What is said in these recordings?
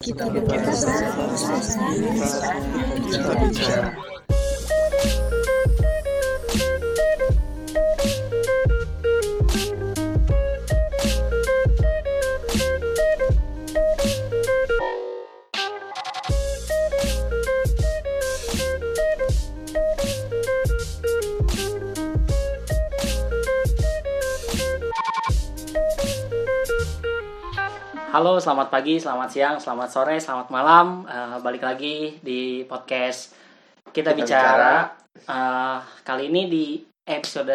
Kita berbicara, kita bicara. Halo, selamat pagi, selamat siang, selamat sore, selamat malam. Eh, balik lagi di podcast kita, Kita bicara. Eh, kali ini di episode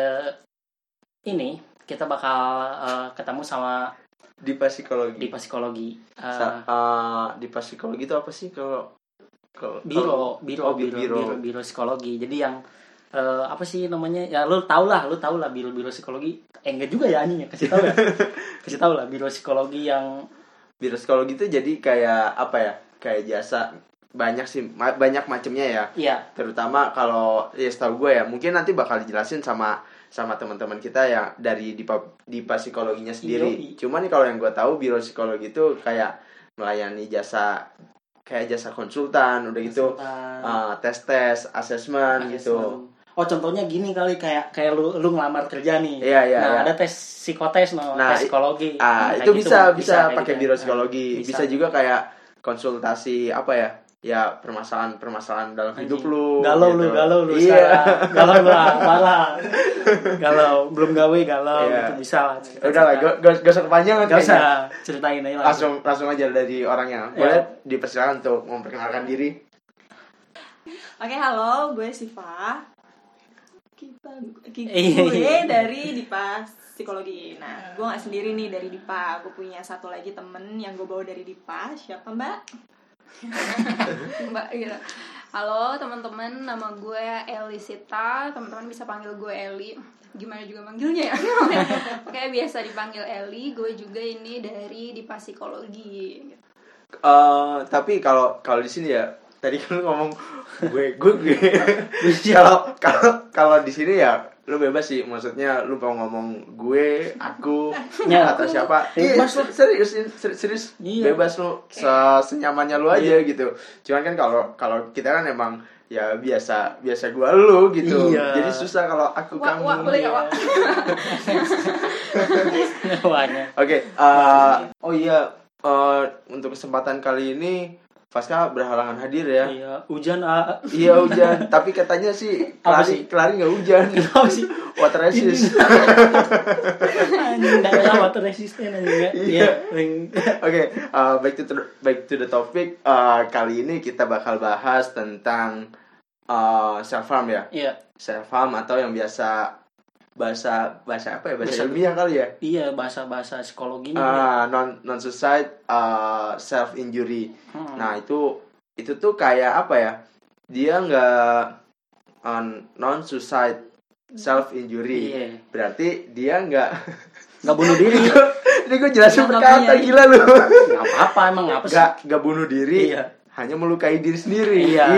ini kita bakal eh, ketemu sama di psikologi. di psikologi Eh, Sa- di psikologi itu apa sih kalau kalau biro, biro, oh, bi- biro, biro, biro psikologi. Jadi yang eh, apa sih namanya? Ya lu tau lah, lu tau lah biro, biro psikologi. Eh enggak juga ya anjingnya, kasih tau ya. kasih tau lah biro psikologi yang Biro psikologi itu jadi kayak apa ya? Kayak jasa banyak sih ma- banyak macamnya ya. ya Terutama kalau ya setahu gue ya, mungkin nanti bakal dijelasin sama sama teman-teman kita yang dari di di psikologinya sendiri. Cuman nih kalau yang gue tahu biro psikologi itu kayak melayani jasa kayak jasa konsultan, udah gitu konsultan. tes tes, asesmen gitu. Oh contohnya gini kali kayak kayak lu lu ngelamar kerja nih. Iya, iya, Nah iya. ada tes psikotes no, Nah, tes psikologi. Ah, Kayak itu gitu, bisa bisa, kayak pakai gitu biro ya. psikologi. Nah, Bisa. juga kayak konsultasi apa ya? Ya permasalahan-permasalahan dalam hidup lu. Galau gitu. lu, galau lu Iya. sekarang. Galau lu ah, parah. galau, belum gawe galau Iya. gitu bisa lah. cerita- Udah lah, gak, gak, usah kepanjangan Gak usah ceritain aja Langsung langsung aja dari orangnya. Boleh Iya. dipersilakan untuk memperkenalkan diri. Oke, halo, gue Siva. Kita ki- Iya, gue iya. dari Dipa Psikologi. Nah, gue nggak sendiri nih dari Dipa. Gue punya satu lagi temen yang gue bawa dari Dipa. Siapa Mbak? Mbak gitu. Halo teman-teman, nama gue Elisita. Teman-teman bisa panggil gue Eli. Gimana juga manggilnya ya? Oke, biasa dipanggil Eli. Gue juga ini dari Dipa Psikologi. gitu. Eh, tapi kalau kalau di sini ya tadi kan lu ngomong gue gue gue. Kalau kalau kalau di sini ya lu bebas sih. Maksudnya lu mau ngomong gue aku Ya, atau siapa. Bebas iya, serius serius, serius Iya. bebas lu se- senyamannya lu aja gitu. Cuman kan kalau kalau kita kan emang ya biasa biasa gua lu gitu. Iya. jadi susah kalau aku Wak, kamu. wak, boleh gak, Wak? Nyawanya. Oke, eh, oh iya, eh, untuk kesempatan kali ini Faska berhalangan hadir ya. Iya, hujan ah. Iya hujan, tapi katanya sih kelari sih? kelari nggak hujan. Kenapa sih? Water resist. Anjing water resisten ya. Iya. Ring- Oke, eh, back to back to the topic. Eh, kali ini kita bakal bahas tentang self harm ya. Iya. Self harm atau yang biasa bahasa bahasa apa ya? Bahasa Bahasa- ilmiah kali ya. Iya, bahasa-bahasa psikologinya. Ah, non non suicide self injury. Hmm. Nah itu itu tuh kayak apa ya? Dia nggak non suicide self injury. Iya. Berarti dia nggak. Nggak bunuh diri. Ini gue jelasin berkata gila lu. Nggak apa-apa emang apa sih? Nggak nggak bunuh diri. Iya. Hanya melukai diri sendiri. Iya.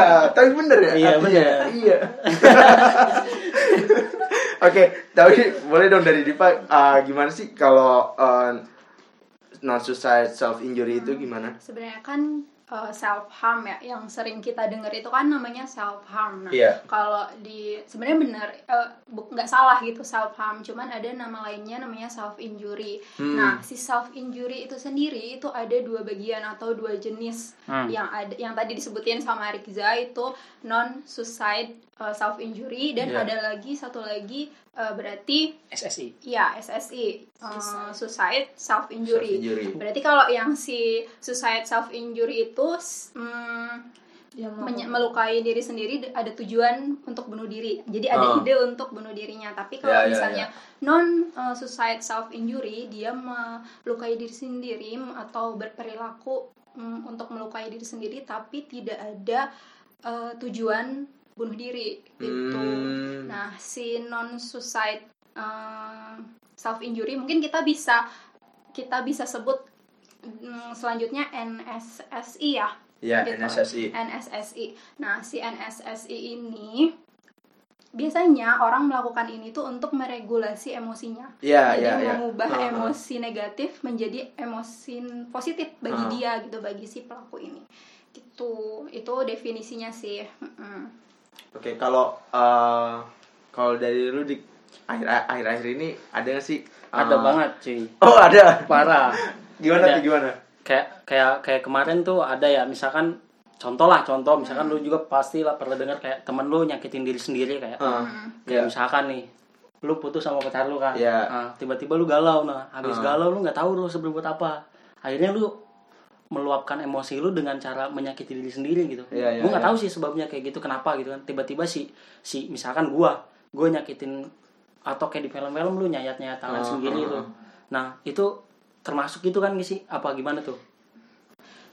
Tapi bener ya? Iya, bener. Iya. Oke, tapi boleh dong dari Dipa ah, gimana sih kalau non suicide self injury itu gimana? Sebenarnya kan self harm ya, yang sering kita dengar itu kan namanya self harm. Nah, Iya. kalau di sebenarnya benar eh, nggak salah gitu self harm, cuman ada nama lainnya namanya self injury. Hmm. Nah, si self injury itu sendiri itu ada dua bagian atau dua jenis Hmm. yang ada yang tadi disebutin sama Rikza itu non suicide self injury dan Iya. ada lagi satu lagi eh, berarti SSI. ya SSI uh, suicide self injury. Self-injury. Berarti kalau yang si suicide self injury itu mm, menye- melukai diri sendiri ada tujuan untuk bunuh diri. Jadi ada Ah. ide untuk bunuh dirinya. Tapi kalau Ya, ya, misalnya non uh, suicide self injury dia melukai diri sendiri atau berperilaku mm, untuk melukai diri sendiri tapi tidak ada uh, tujuan bunuh diri gitu. Hmm. Nah, si non suicide self injury mungkin kita bisa kita bisa sebut mm, selanjutnya NSSI ya. Ya, Gitu. NSSI. NSSI. Nah, si NSSI ini biasanya orang melakukan ini tuh untuk meregulasi emosinya. Iya, Jadi iya, iya. mengubah Ah, ah. emosi negatif menjadi emosi positif bagi Ah. dia gitu, bagi si pelaku ini. Gitu. Itu definisinya sih. Oke, kalau eh, kalau dari lu di akhir akhir akhir ini ada gak sih? ada eh, banget cuy Oh ada. parah Gimana Ada. tuh gimana? kayak kayak kayak kemarin tuh ada ya misalkan contoh lah contoh misalkan lu juga pasti lah pernah dengar kayak temen lu nyakitin diri sendiri kayak Ah, kayak Iya. misalkan nih lu putus sama pacar lu kan Iya. Nah, tiba-tiba lu galau nah habis Ah. galau lu nggak tahu lu harus berbuat apa akhirnya lu meluapkan emosi lu dengan cara menyakiti diri sendiri gitu Iya, iya, gua nggak iya. tahu sih sebabnya kayak gitu kenapa gitu kan tiba-tiba si si misalkan gua gua nyakitin atau kayak di film-film lu nyayat-nyayat tangan Ah, sendiri ah, tuh ah. nah itu termasuk gitu kan sih apa gimana tuh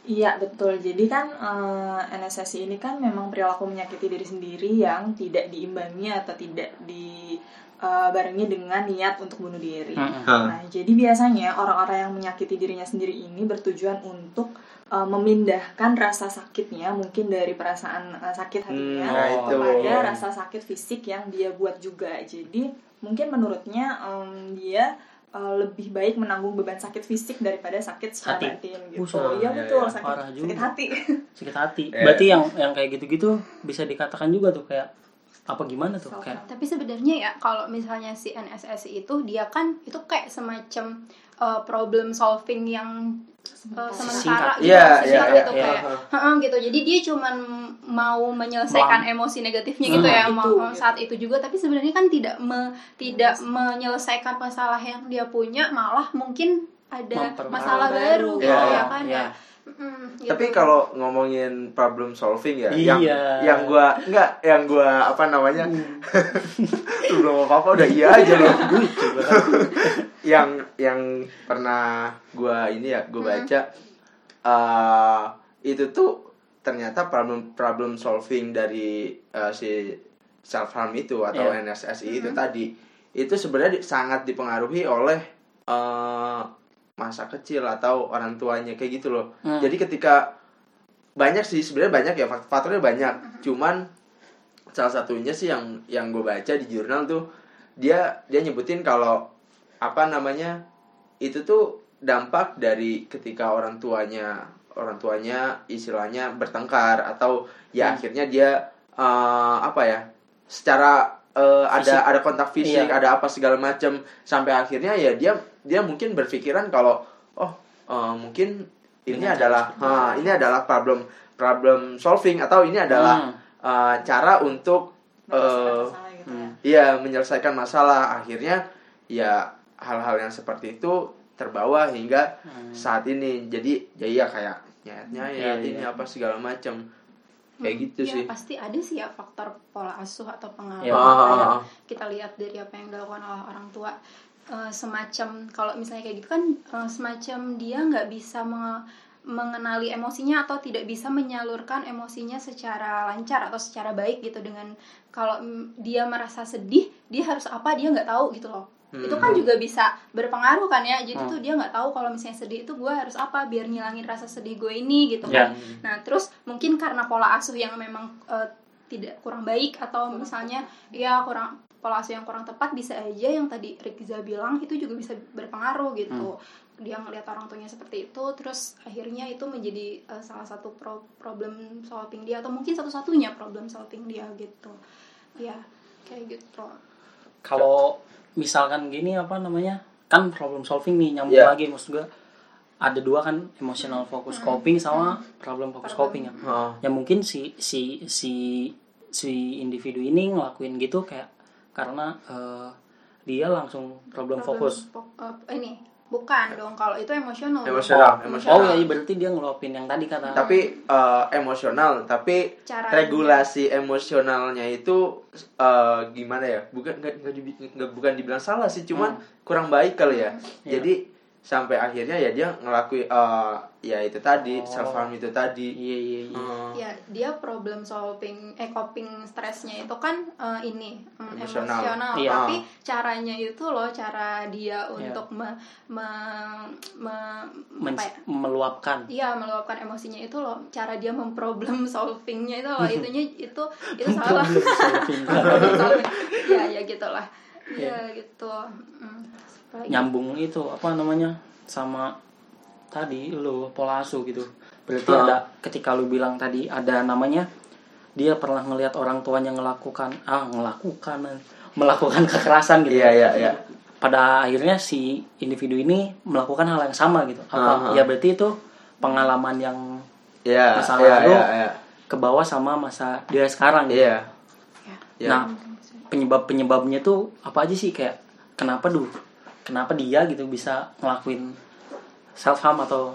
Iya betul. Jadi kan eh, NSSI ini kan memang perilaku menyakiti diri sendiri yang tidak diimbangi atau tidak dibarengi dengan niat untuk bunuh diri. Mm-mm. Ah. Nah, jadi biasanya orang-orang yang menyakiti dirinya sendiri ini bertujuan untuk eh, memindahkan rasa sakitnya mungkin dari perasaan eh, sakit hatinya Hmm, nah itu. kepada rasa sakit fisik yang dia buat juga. Jadi mungkin menurutnya em, dia eh, lebih baik menanggung beban sakit fisik daripada sakit secara Hati. batin gitu. Buset. Iya Iya, betul, iya. sakit, Parah juga. sakit hati. sakit hati berarti yang yang kayak gitu-gitu bisa dikatakan juga tuh kayak apa gimana tuh Self kayak Tapi sebenarnya ya kalau misalnya si NSSI itu dia kan itu kayak semacam uh, problem solving yang uh, sementara Singkat. gitu, Iya, singkat iya, gitu iya. kayak "Heeh," gitu. Jadi dia cuman mau menyelesaikan Bang. emosi negatifnya gitu Hmm. ya Itu, mau- gitu. saat itu juga tapi sebenarnya kan tidak me- tidak menyelesaikan masalah yang dia punya malah mungkin ada masalah baru Iya, gitu iya, ya kan iya. ya. Mm, gitu. Tapi kalau ngomongin problem solving ya, Iya. yang yang gua enggak, yang gua apa namanya? Hmm. Lu belum apa-apa udah iya aja loh. yang yang pernah gua ini ya, gua baca eh itu tuh ternyata problem problem solving dari eh, si self harm itu atau Iya. NSSI itu tadi itu sebenarnya di- sangat dipengaruhi oleh eh, masa kecil atau orang tuanya kayak gitu loh. Hmm. Jadi ketika banyak sih sebenarnya banyak ya fak- faktornya banyak. Cuman salah satunya sih yang yang gue baca di jurnal tuh dia dia nyebutin kalau apa namanya itu tuh dampak dari ketika orang tuanya orang tuanya istilahnya bertengkar atau ya Hmm. akhirnya dia eh, apa ya secara eh, ada Fisik. ada kontak fisik Iya. ada apa segala macam sampai akhirnya ya dia dia mungkin berpikiran kalau oh eh, mungkin ini Dengan adalah ha, ini adalah problem problem solving atau ini adalah Hmm. eh, cara untuk eh, masalah gitu ya. Iya menyelesaikan masalah akhirnya ya hal-hal yang seperti itu terbawa hingga Hmm. saat ini jadi ya iya kayak nyayat nyayat Iya, ini iya. apa segala macam kayak gitu ya, sih pasti ada sih ya faktor pola asuh atau pengaruh kayak Ah. kita lihat dari apa yang dilakukan oleh orang tua Eh, semacam kalau misalnya kayak gitu kan eh, semacam dia nggak bisa me- mengenali emosinya atau tidak bisa menyalurkan emosinya secara lancar atau secara baik gitu dengan kalau dia merasa sedih dia harus apa dia nggak tahu gitu loh itu kan Hmm. juga bisa berpengaruh kan ya jadi Hmm. tuh dia nggak tahu kalau misalnya sedih itu gue harus apa biar ngilangin rasa sedih gue ini gitu Ya. kan Nah, terus mungkin karena pola asuh yang memang eh, tidak kurang baik atau misalnya ya kurang pola asuh yang kurang tepat bisa aja yang tadi Riza bilang itu juga bisa berpengaruh gitu. Dia ngelihat orang tuanya seperti itu terus akhirnya itu menjadi eh, salah satu pro- problem solving dia atau mungkin satu-satunya problem solving dia gitu. Ya, kayak gitu. kalau misalkan gini apa namanya kan problem solving nih nyambung Iya. lagi maksud gue ada dua kan emotional focus coping sama problem focus coping ya Oh. ya mungkin si si si si individu ini ngelakuin gitu kayak karena eh, dia langsung problem, fokus fo- eh, ini bukan dong kalau itu emosional. Emosional, oh, emosional. oh ya iya, berarti dia ngeluapin yang tadi kata tapi eh, emosional tapi Caranya. regulasi emosionalnya itu eh, gimana ya bukan nggak nggak dibi- nggak- bukan dibilang salah sih cuman kurang baik kali ya Iya. jadi sampai akhirnya ya dia ngelakuin eh, ya itu tadi Oh. self harm itu tadi. Iya iya iya. Eh, ya dia problem solving eh coping stresnya itu kan eh, ini mm, Emosional. emosional. Iya. tapi caranya itu loh cara dia untuk me, me- me- Men- apa ya? meluapkan. Iya meluapkan emosinya itu loh. Cara dia memproblem solvingnya itu loh. Itunya itu itu salah. ya ya gitulah. Iya. ya gitu. Mm. Apalagi? nyambung itu apa namanya sama tadi lu pola asuh gitu berarti Ah. ada ketika lu bilang tadi ada namanya dia pernah ngelihat orang tuanya ngelakukan ah ngelakukan melakukan kekerasan gitu Iya, iya, iya. pada akhirnya si individu ini melakukan hal yang sama gitu Ah, ah. apa ya berarti itu pengalaman yang ya Masa lalu. ya ya ke bawah sama masa dia sekarang gitu. iya Ya. Nah, penyebab penyebabnya tuh apa aja sih kayak kenapa duh? Kenapa dia gitu bisa ngelakuin self harm atau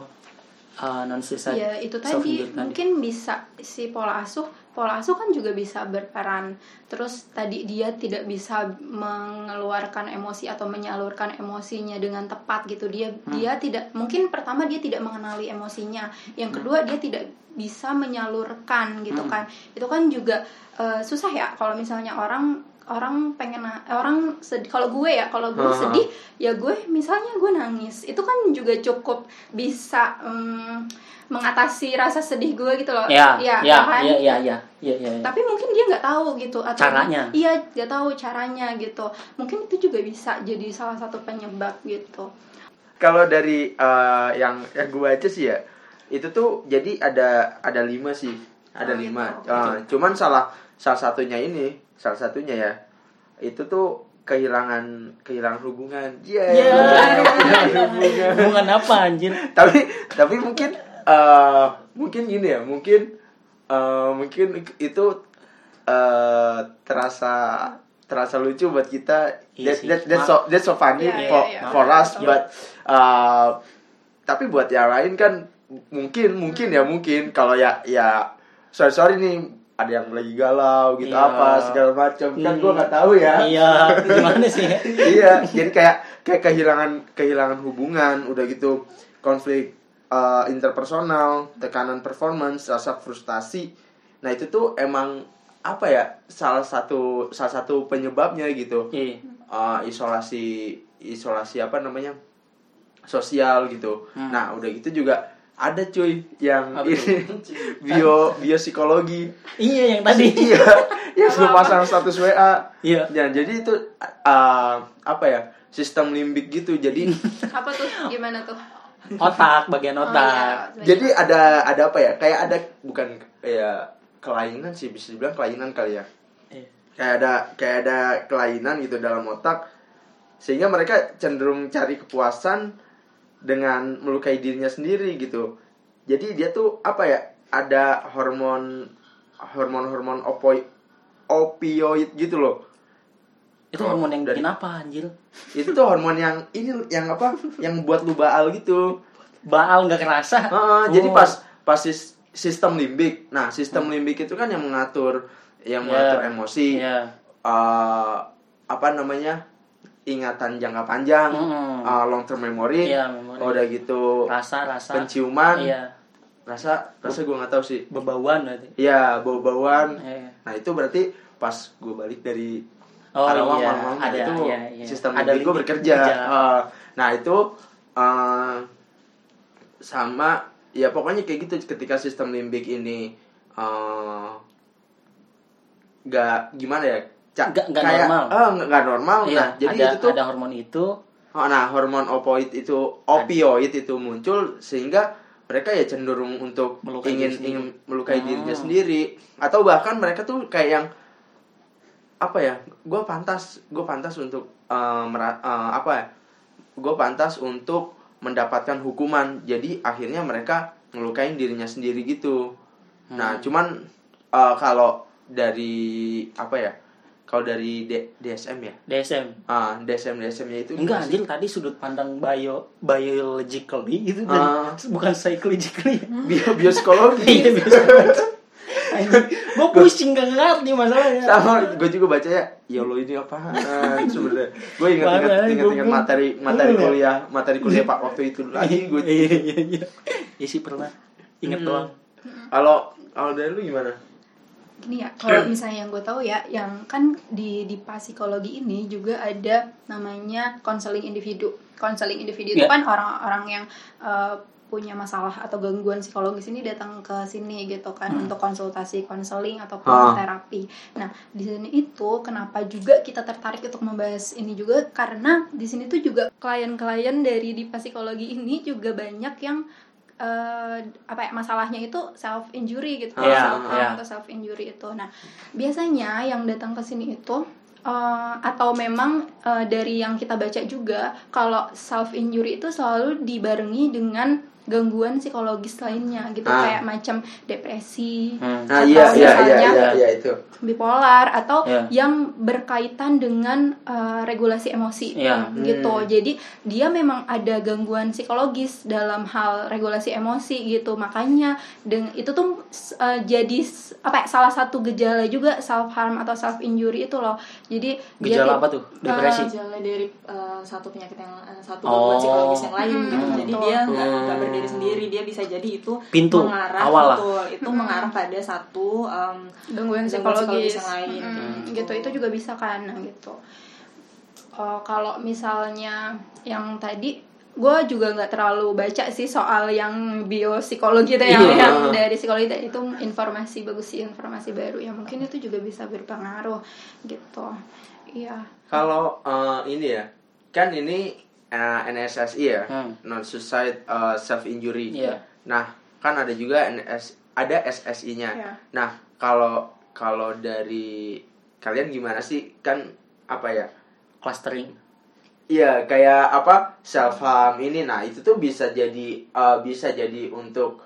uh, non suicide? Ya itu tadi. mungkin bisa si pola asuh pola asuh kan juga bisa berperan. Terus tadi dia tidak bisa mengeluarkan emosi atau menyalurkan emosinya dengan tepat gitu. Dia dia tidak mungkin pertama dia tidak mengenali emosinya. Yang kedua dia tidak bisa menyalurkan gitu kan. Itu kan juga eh, susah ya kalau misalnya orang orang pengen na- orang sedih kalau gue ya kalau gue Aha. sedih ya gue misalnya gue nangis itu kan juga cukup bisa em, mengatasi rasa sedih gue gitu loh Ya, ya, ya, kan? ya, ya, ya, ya, ya, ya. tapi mungkin dia nggak tahu gitu atau Caranya. iya nggak tahu caranya gitu mungkin itu juga bisa jadi salah satu penyebab gitu kalau dari eh, yang yang gue aja sih ya itu tuh jadi ada ada lima sih ada Oh, lima gitu. Eh, cuman salah salah satunya ini salah satunya ya itu tuh kehilangan kehilangan hubungan yeah, Ya. kehilangan hubungan Hubungan apa anjir? tapi tapi mungkin eh mungkin gini ya mungkin eh mungkin itu eh terasa terasa lucu buat kita Iya that, that, that's so that's so funny Iya, for iya, iya. for us Iya. but eh, tapi buat yang lain kan mungkin mungkin ya mungkin kalau ya ya sorry sorry nih ada yang lagi galau gitu Iya. apa segala macam kan Hmm. gua nggak tahu ya Iya, gimana sih? iya jadi kayak kayak kehilangan kehilangan hubungan udah gitu konflik uh, interpersonal tekanan performance rasa frustasi nah itu tuh emang apa ya salah satu salah satu penyebabnya gitu Iya. Uh, isolasi isolasi apa namanya sosial gitu Hmm. nah udah gitu juga ada cuy yang Apa ini bio biopsikologi Iya yang tadi. iya yang sudah pasang status WA Iya. Ya, jadi itu uh, apa ya? Sistem limbik gitu. Jadi apa tuh gimana tuh Otak, bagian Oh, otak. iya. jadi ada ada apa ya? Kayak ada bukan ya kelainan sih bisa dibilang kelainan kali ya. Iya. Kayak ada kayak ada kelainan gitu dalam otak sehingga mereka cenderung cari kepuasan dengan melukai dirinya sendiri gitu. Jadi dia tuh apa ya? Ada hormon hormon-hormon opoi opioid gitu loh. Itu Oh, hormon yang dari- bikin apa anjir? itu tuh hormon yang ini yang apa yang buat lu baal gitu Baal nggak kerasa. Heeh, jadi Oh. pas pas sis- sistem limbik nah sistem limbik itu kan yang mengatur yang Ya. mengatur emosi Iya. eh, apa namanya ingatan jangka panjang Mm. eh, long term memory Iya, memori. udah gitu Rasa, rasa. penciuman Iya. rasa rasa gue nggak tahu sih Bebauan berarti. Iya bau bauan Iya. nah itu berarti pas gue balik dari Oh Karawang iya, malam-malam, ada itu iya, iya. sistem ada limbik gue bekerja. Eh, nah itu eh, sama ya pokoknya kayak gitu ketika sistem limbik ini eh nggak gimana ya Nggak- nggak kayak normal. eh, nggak nggak normal Iya, nah jadi ada, itu tuh ada hormon itu oh, nah hormon opioid itu opioid itu muncul sehingga mereka ya cenderung untuk Melukai ingin diri sendiri. ingin melukai Oh. dirinya sendiri atau bahkan mereka tuh kayak yang apa ya gue pantas gue pantas untuk eh, mera- eh, apa ya gue pantas untuk mendapatkan hukuman jadi akhirnya mereka ngelukain dirinya sendiri gitu nah Hmm. cuman eh, kalau dari apa ya kalau dari D- DSM ya? DSM. ah DSM DSM nya itu Enggak anjir tadi sudut pandang bio biologically gitu Ah. dan bukan psychologically. Bio- biopsikologi. Iya gue pusing gak ngerti masalahnya. Sama gue juga baca ya ya lo ini apaan? Sebenarnya. Gue Makanya inget gua- inget materi materi Iya. kuliah materi kuliah pak waktu itu. Lagi gue iya iya iya. Iya sih pernah. Inget Hmm. doang. Kalau kalau dari lu gimana gini ya kalau misalnya yang gue tahu ya yang kan di di psikologi ini juga ada namanya konseling individu. Konseling individu itu Iya. kan orang-orang yang eh, punya masalah atau gangguan psikologis ini datang ke sini gitu kan untuk konsultasi konseling ataupun Ah. terapi. Nah di sini itu kenapa juga kita tertarik untuk membahas ini juga? Karena di sini tuh juga klien-klien dari di psikologi ini juga banyak yang eh, apa ya masalahnya itu self injury gitu Iya, self harm iya. atau self injury itu. Nah, biasanya yang datang ke sini itu eh, atau memang eh, dari yang kita baca juga kalau self injury itu selalu dibarengi dengan gangguan psikologis lainnya gitu Ah. kayak macam depresi Hmm. nah Atau iya iya iya misalnya- iya iya itu bipolar atau Iya. yang berkaitan dengan uh, regulasi emosi Iya. Hmm, gitu. Hmm. Jadi dia memang ada gangguan psikologis dalam hal regulasi emosi gitu. Makanya itu tuh uh, jadi apa ya, salah satu gejala juga self harm atau self injury itu loh. Jadi dia gejala ti- apa tuh depresi gejala dari uh, satu penyakit yang uh, satu Oh. gangguan psikologis yang lain gitu. Hmm, Jadi betul. dia nggak Hmm. Nggak berdiri sendiri, dia bisa jadi itu Pintu, mengarah awal lah. betul, itu Hmm. mengarah pada satu um, gangguan psikologis, psikologis yang lain, Mm, gitu. gitu itu juga bisa kan nah, gitu Oh, kalau misalnya yang tadi gue juga nggak terlalu baca sih soal yang biopsikologi itu yang, Iya. yang dari psikologi itu informasi bagus sih informasi baru ya mungkin itu juga bisa berpengaruh gitu iya kalau eh, ini ya kan ini eh, NSSI ya? Hmm. non suicide self injury. Iya. nah kan ada juga NS ada SSI-nya Iya. nah kalau kalau dari kalian gimana sih? Kan apa ya? Clustering. Iya kayak apa? Self harm ini. Nah itu tuh bisa jadi eh, bisa jadi untuk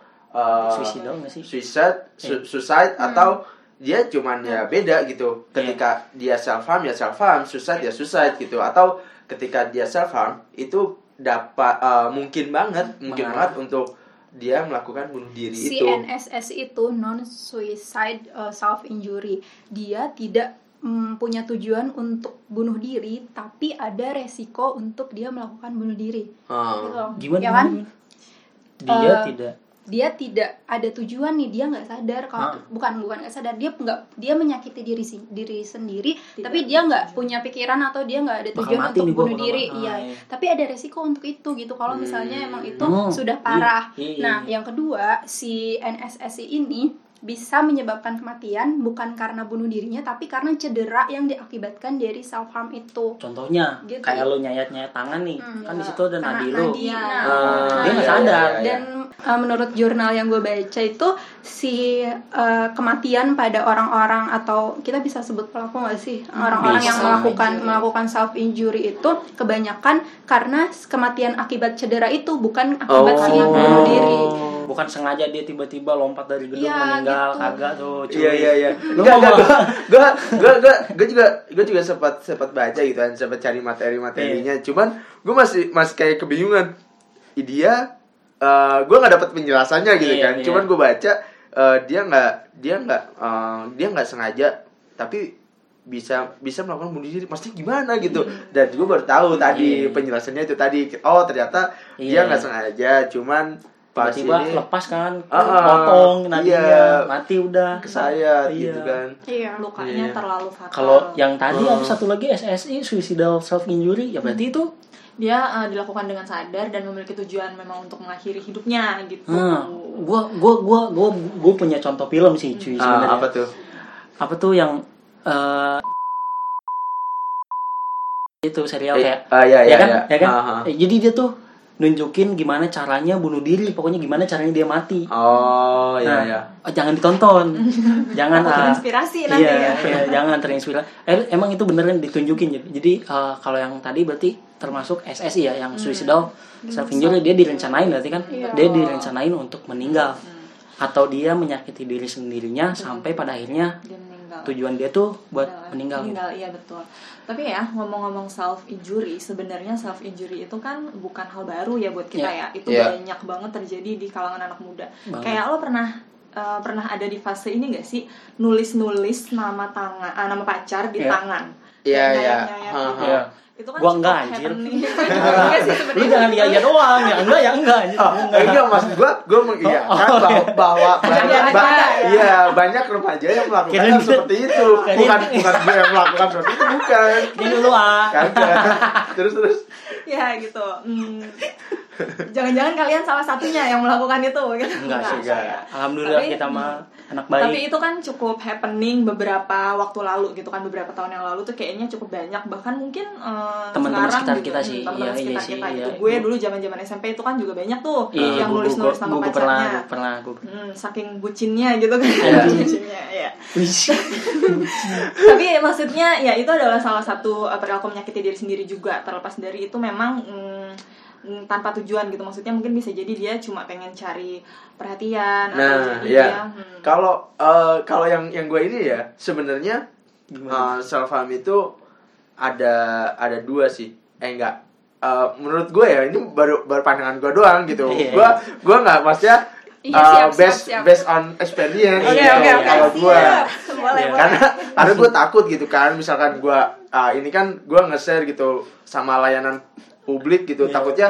suicidal nggak sih? suicide su- suicide atau dia cuman ya beda gitu. Ketika dia self harm ya self harm suicide ya suicide gitu. Atau ketika dia self harm itu dapat eh, mungkin banget mungkin Mengarah. banget untuk dia melakukan bunuh diri si itu NSS itu non suicide self injury dia tidak mm, punya tujuan untuk bunuh diri tapi ada resiko untuk dia melakukan bunuh diri. Hmm. gitu. Gimana, ya kan? dia Eh, tidak dia tidak ada tujuan nih dia nggak sadar kalau Ah. bukan bukan nggak sadar dia nggak dia menyakiti diri si- diri sendiri Tidak tapi dia nggak punya pikiran atau dia nggak ada tujuan untuk bunuh diri iya ah, iya. tapi ada resiko untuk itu gitu kalau misalnya Hmm. emang itu Oh, sudah parah iya, iya, nah iya. yang kedua si NSSI ini bisa menyebabkan kematian bukan karena bunuh dirinya tapi karena cedera yang diakibatkan dari self harm itu contohnya Gitu. kayak lu nyayat nyayat tangan nih Hmm, kan di ya. situ ada nadi lu nadi. Iya. Nah, dia nggak iya, sadar. iya, iya. dan uh, menurut jurnal yang gue baca itu si uh, kematian pada orang-orang atau kita bisa sebut pelaku nggak sih orang-orang yang melakukan Injury. melakukan self injury itu kebanyakan karena kematian akibat cedera itu bukan akibat si Oh. bunuh diri bukan sengaja dia tiba-tiba lompat dari gedung Iya, meninggal gitu. kagak tuh cuy. Iya iya iya. Enggak gua gua gua gua juga gua juga sempat sempat baca gitu kan, sempat cari materi-materinya. Iya. Cuman gua masih masih kayak kebingungan. Dia eh gua nggak dapat penjelasannya gitu Iya, kan. iya. Cuman gua baca eh, dia nggak dia nggak eh, dia nggak sengaja tapi bisa bisa melakukan bunuh diri pasti gimana gitu dan gue baru tahu tadi Iya. penjelasannya itu tadi oh ternyata Iya. dia nggak sengaja cuman tiba-tiba ini lepas kan Ah, ah, potong nadinya iya. mati udah ke saya Iya. gitu kan iya lukanya Iya. terlalu fatal. kalau yang tadi apa satu lagi SSI suicidal self injury ya berarti itu dia uh, dilakukan dengan sadar dan memiliki tujuan memang untuk mengakhiri hidupnya gitu. hmm, gua gua gua gua gua punya contoh film sih cuy sebenarnya Ah, apa tuh apa tuh yang eh, itu serial Eh, kayak ah, iya, ya iya, kan iya. ya kan Ah, ah. Eh, jadi dia tuh nunjukin gimana caranya bunuh diri pokoknya gimana caranya dia mati. Oh, iya, Nah, iya. oh, jangan ditonton. Jangan ah, terinspirasi nanti iya, ya. iya, jangan terinspirasi. Eh, emang itu beneran ditunjukin jadi eh, kalau yang tadi berarti termasuk SSI ya yang suicidal self injury dia direncanain berarti kan? Iya. dia direncanain untuk meninggal. Atau dia menyakiti diri sendirinya sampai pada akhirnya Dia meninggal. tujuan dia tuh buat Adalah meninggal gitu. meninggal iya betul tapi ya ngomong-ngomong self injury sebenarnya self injury itu kan bukan hal baru ya buat kita Iya. ya itu Iya. banyak banget terjadi di kalangan anak muda Banget. kayak lo pernah eh, pernah ada di fase ini gak sih nulis-nulis nama tangan ah, nama pacar di Iya. tangan Iya, iya. Itu kan Gua enggak, anjir. Lu sebenarnya jangan iya iya doang, ya enggak ya enggak. anjir. Oh, Enggak. enggak maksud gua gua mengiyakan Oh, bahwa, bahwa banyak Kalian ba- ada, ya? iya banyak remaja yang melakukan hal seperti itu bukan bukan gue yang melakukan seperti itu bukan Ini dulu ah. terus terus ya gitu Hmm. Jangan-jangan kalian salah satunya yang melakukan itu gitu Enggak sih, enggak. Alhamdulillah Tapi- kita mah anak Tapi baik. itu kan cukup happening beberapa waktu lalu gitu kan beberapa tahun yang lalu tuh kayaknya cukup banyak bahkan mungkin eh, Teman-teman sekarang sekitar gitu, kita sih, teman-teman iya, iya sekitar sih, kita iya. gitu. Gue dulu zaman-zaman SMP itu kan juga banyak tuh Iya, yang nulis-nulis nama gua- gua pernah, pacarnya. gua pernah, gua pernah. Hmm, saking bucinnya gitu kan. Iya. bucinnya, ya. Tapi maksudnya ya itu adalah salah satu uh, perilaku menyakiti diri sendiri juga. Terlepas dari itu memang mm, tanpa tujuan gitu. Maksudnya mungkin bisa jadi dia cuma pengen cari perhatian atau nah jadi ya hmm, kalau eh, kalau yang yang gue ini ya sebenarnya Gimana? self harm itu ada ada dua sih eh enggak Eh, menurut gue ya ini baru baru pandangan gue doang gitu Iya, gue gue nggak maksudnya Iya, eh, siap, siap, based siap. based on experience Oke gitu, oke oke. kalau gue Siap. Iya. karena karena gue takut gitu kan misalkan gue ah, ini kan gue nge-share gitu sama layanan publik gitu. Iya. takutnya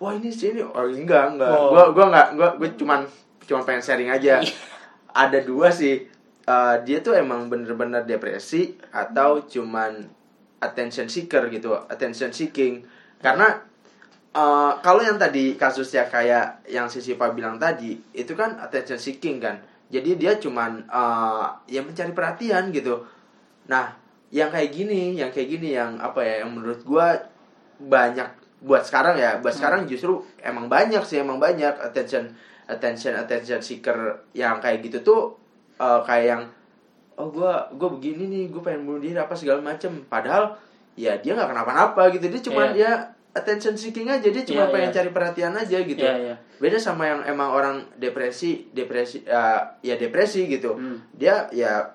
wah ini sini oh enggak enggak. Oh. gue gue nggak gue gue cuman cuman pengen sharing aja. Iya. ada dua sih. Eh, dia tuh emang bener-bener depresi atau cuman attention seeker gitu attention seeking. Karena eh, kalau yang tadi kasusnya kayak yang si Siva bilang tadi itu kan attention seeking kan. Jadi dia cuman eh, ya mencari perhatian gitu. Nah yang kayak gini yang kayak gini yang apa ya yang menurut gua banyak buat sekarang ya buat sekarang justru emang banyak sih emang banyak attention attention attention seeker yang kayak gitu tuh eh, kayak yang oh gua gua begini nih gue pengen bunuh diri apa segala macem padahal ya dia nggak kenapa-napa gitu dia cuma Iya. dia attention seeking aja dia cuma Iya, pengen iya. cari perhatian aja gitu Iya, iya. beda sama yang emang orang depresi depresi eh, ya depresi gitu Hmm. dia ya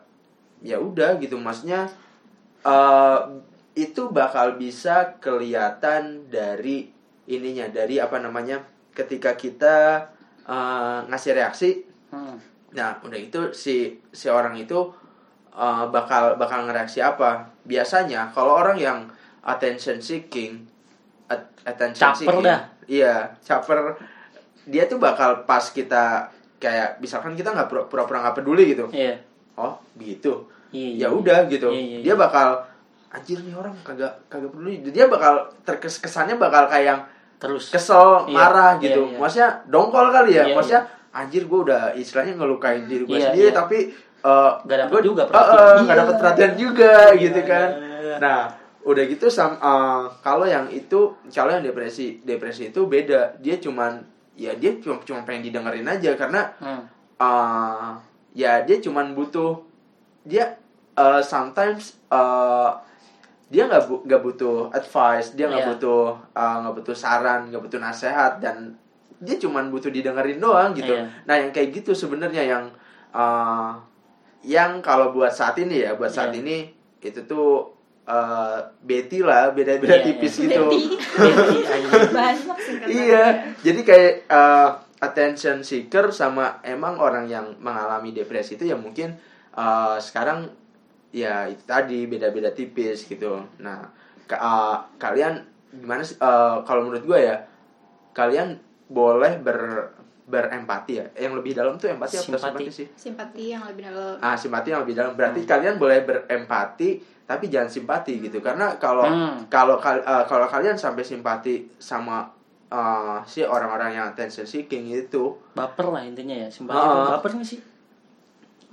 ya udah gitu maksudnya eh itu bakal bisa kelihatan dari ininya dari apa namanya ketika kita eh, ngasih reaksi Hmm. nah udah itu si si orang itu eh, bakal bakal ngereaksi apa biasanya kalau orang yang attention seeking at- attention Caper seeking dah. iya caper dia tuh bakal pas kita kayak misalkan kita nggak pura- pura-pura nggak peduli gitu Iya. oh begitu Iya, ya iya. udah gitu Iya, iya, dia iya. bakal anjir nih orang kagak kagak peduli dia bakal terkes kesannya bakal kayak yang Terus. kesel Iya, marah iya, gitu iya. maksudnya dongkol kali ya Iya, maksudnya anjir gue udah istilahnya ngelukain diri gue Iya, sendiri iya. tapi eh, Gak dapet gua- juga perhatian. eh, nggak Iya. dapet perhatian juga Iya, gitu kan iya. nah udah gitu sam eh, kalau yang itu kalau yang depresi depresi itu beda dia cuman ya dia cuma cuma pengen didengerin aja karena Hmm. eh ya dia cuman butuh dia eh, sometimes eh, dia nggak bu- nggak butuh advice dia nggak Iya. butuh eh, nggak butuh saran nggak butuh nasihat dan dia cuman butuh didengerin doang gitu Iya. nah yang kayak gitu sebenarnya yang eh, yang kalau buat saat ini ya buat saat Iya. ini itu tuh eh, Betty lah beda-beda Iya, tipis iya. gitu. Iya, jadi kayak eh, attention seeker sama emang orang yang mengalami depresi itu ya mungkin eh, sekarang ya itu tadi beda-beda tipis gitu. Nah, ka- eh, kalian gimana sih? eh, kalau menurut gue ya, kalian boleh ber berempati ya. Yang lebih dalam tuh empati atau Simpati. simpati sih? simpati yang lebih dalam Ah, simpati yang lebih dalam. Berarti kalian boleh berempati tapi jangan simpati gitu. Karena kalau Hmm. kalau kal- kalau kalian sampai simpati sama eh, si orang-orang yang attention seeking itu, Baper lah intinya ya. Simpati Ah. itu baper nggak sih?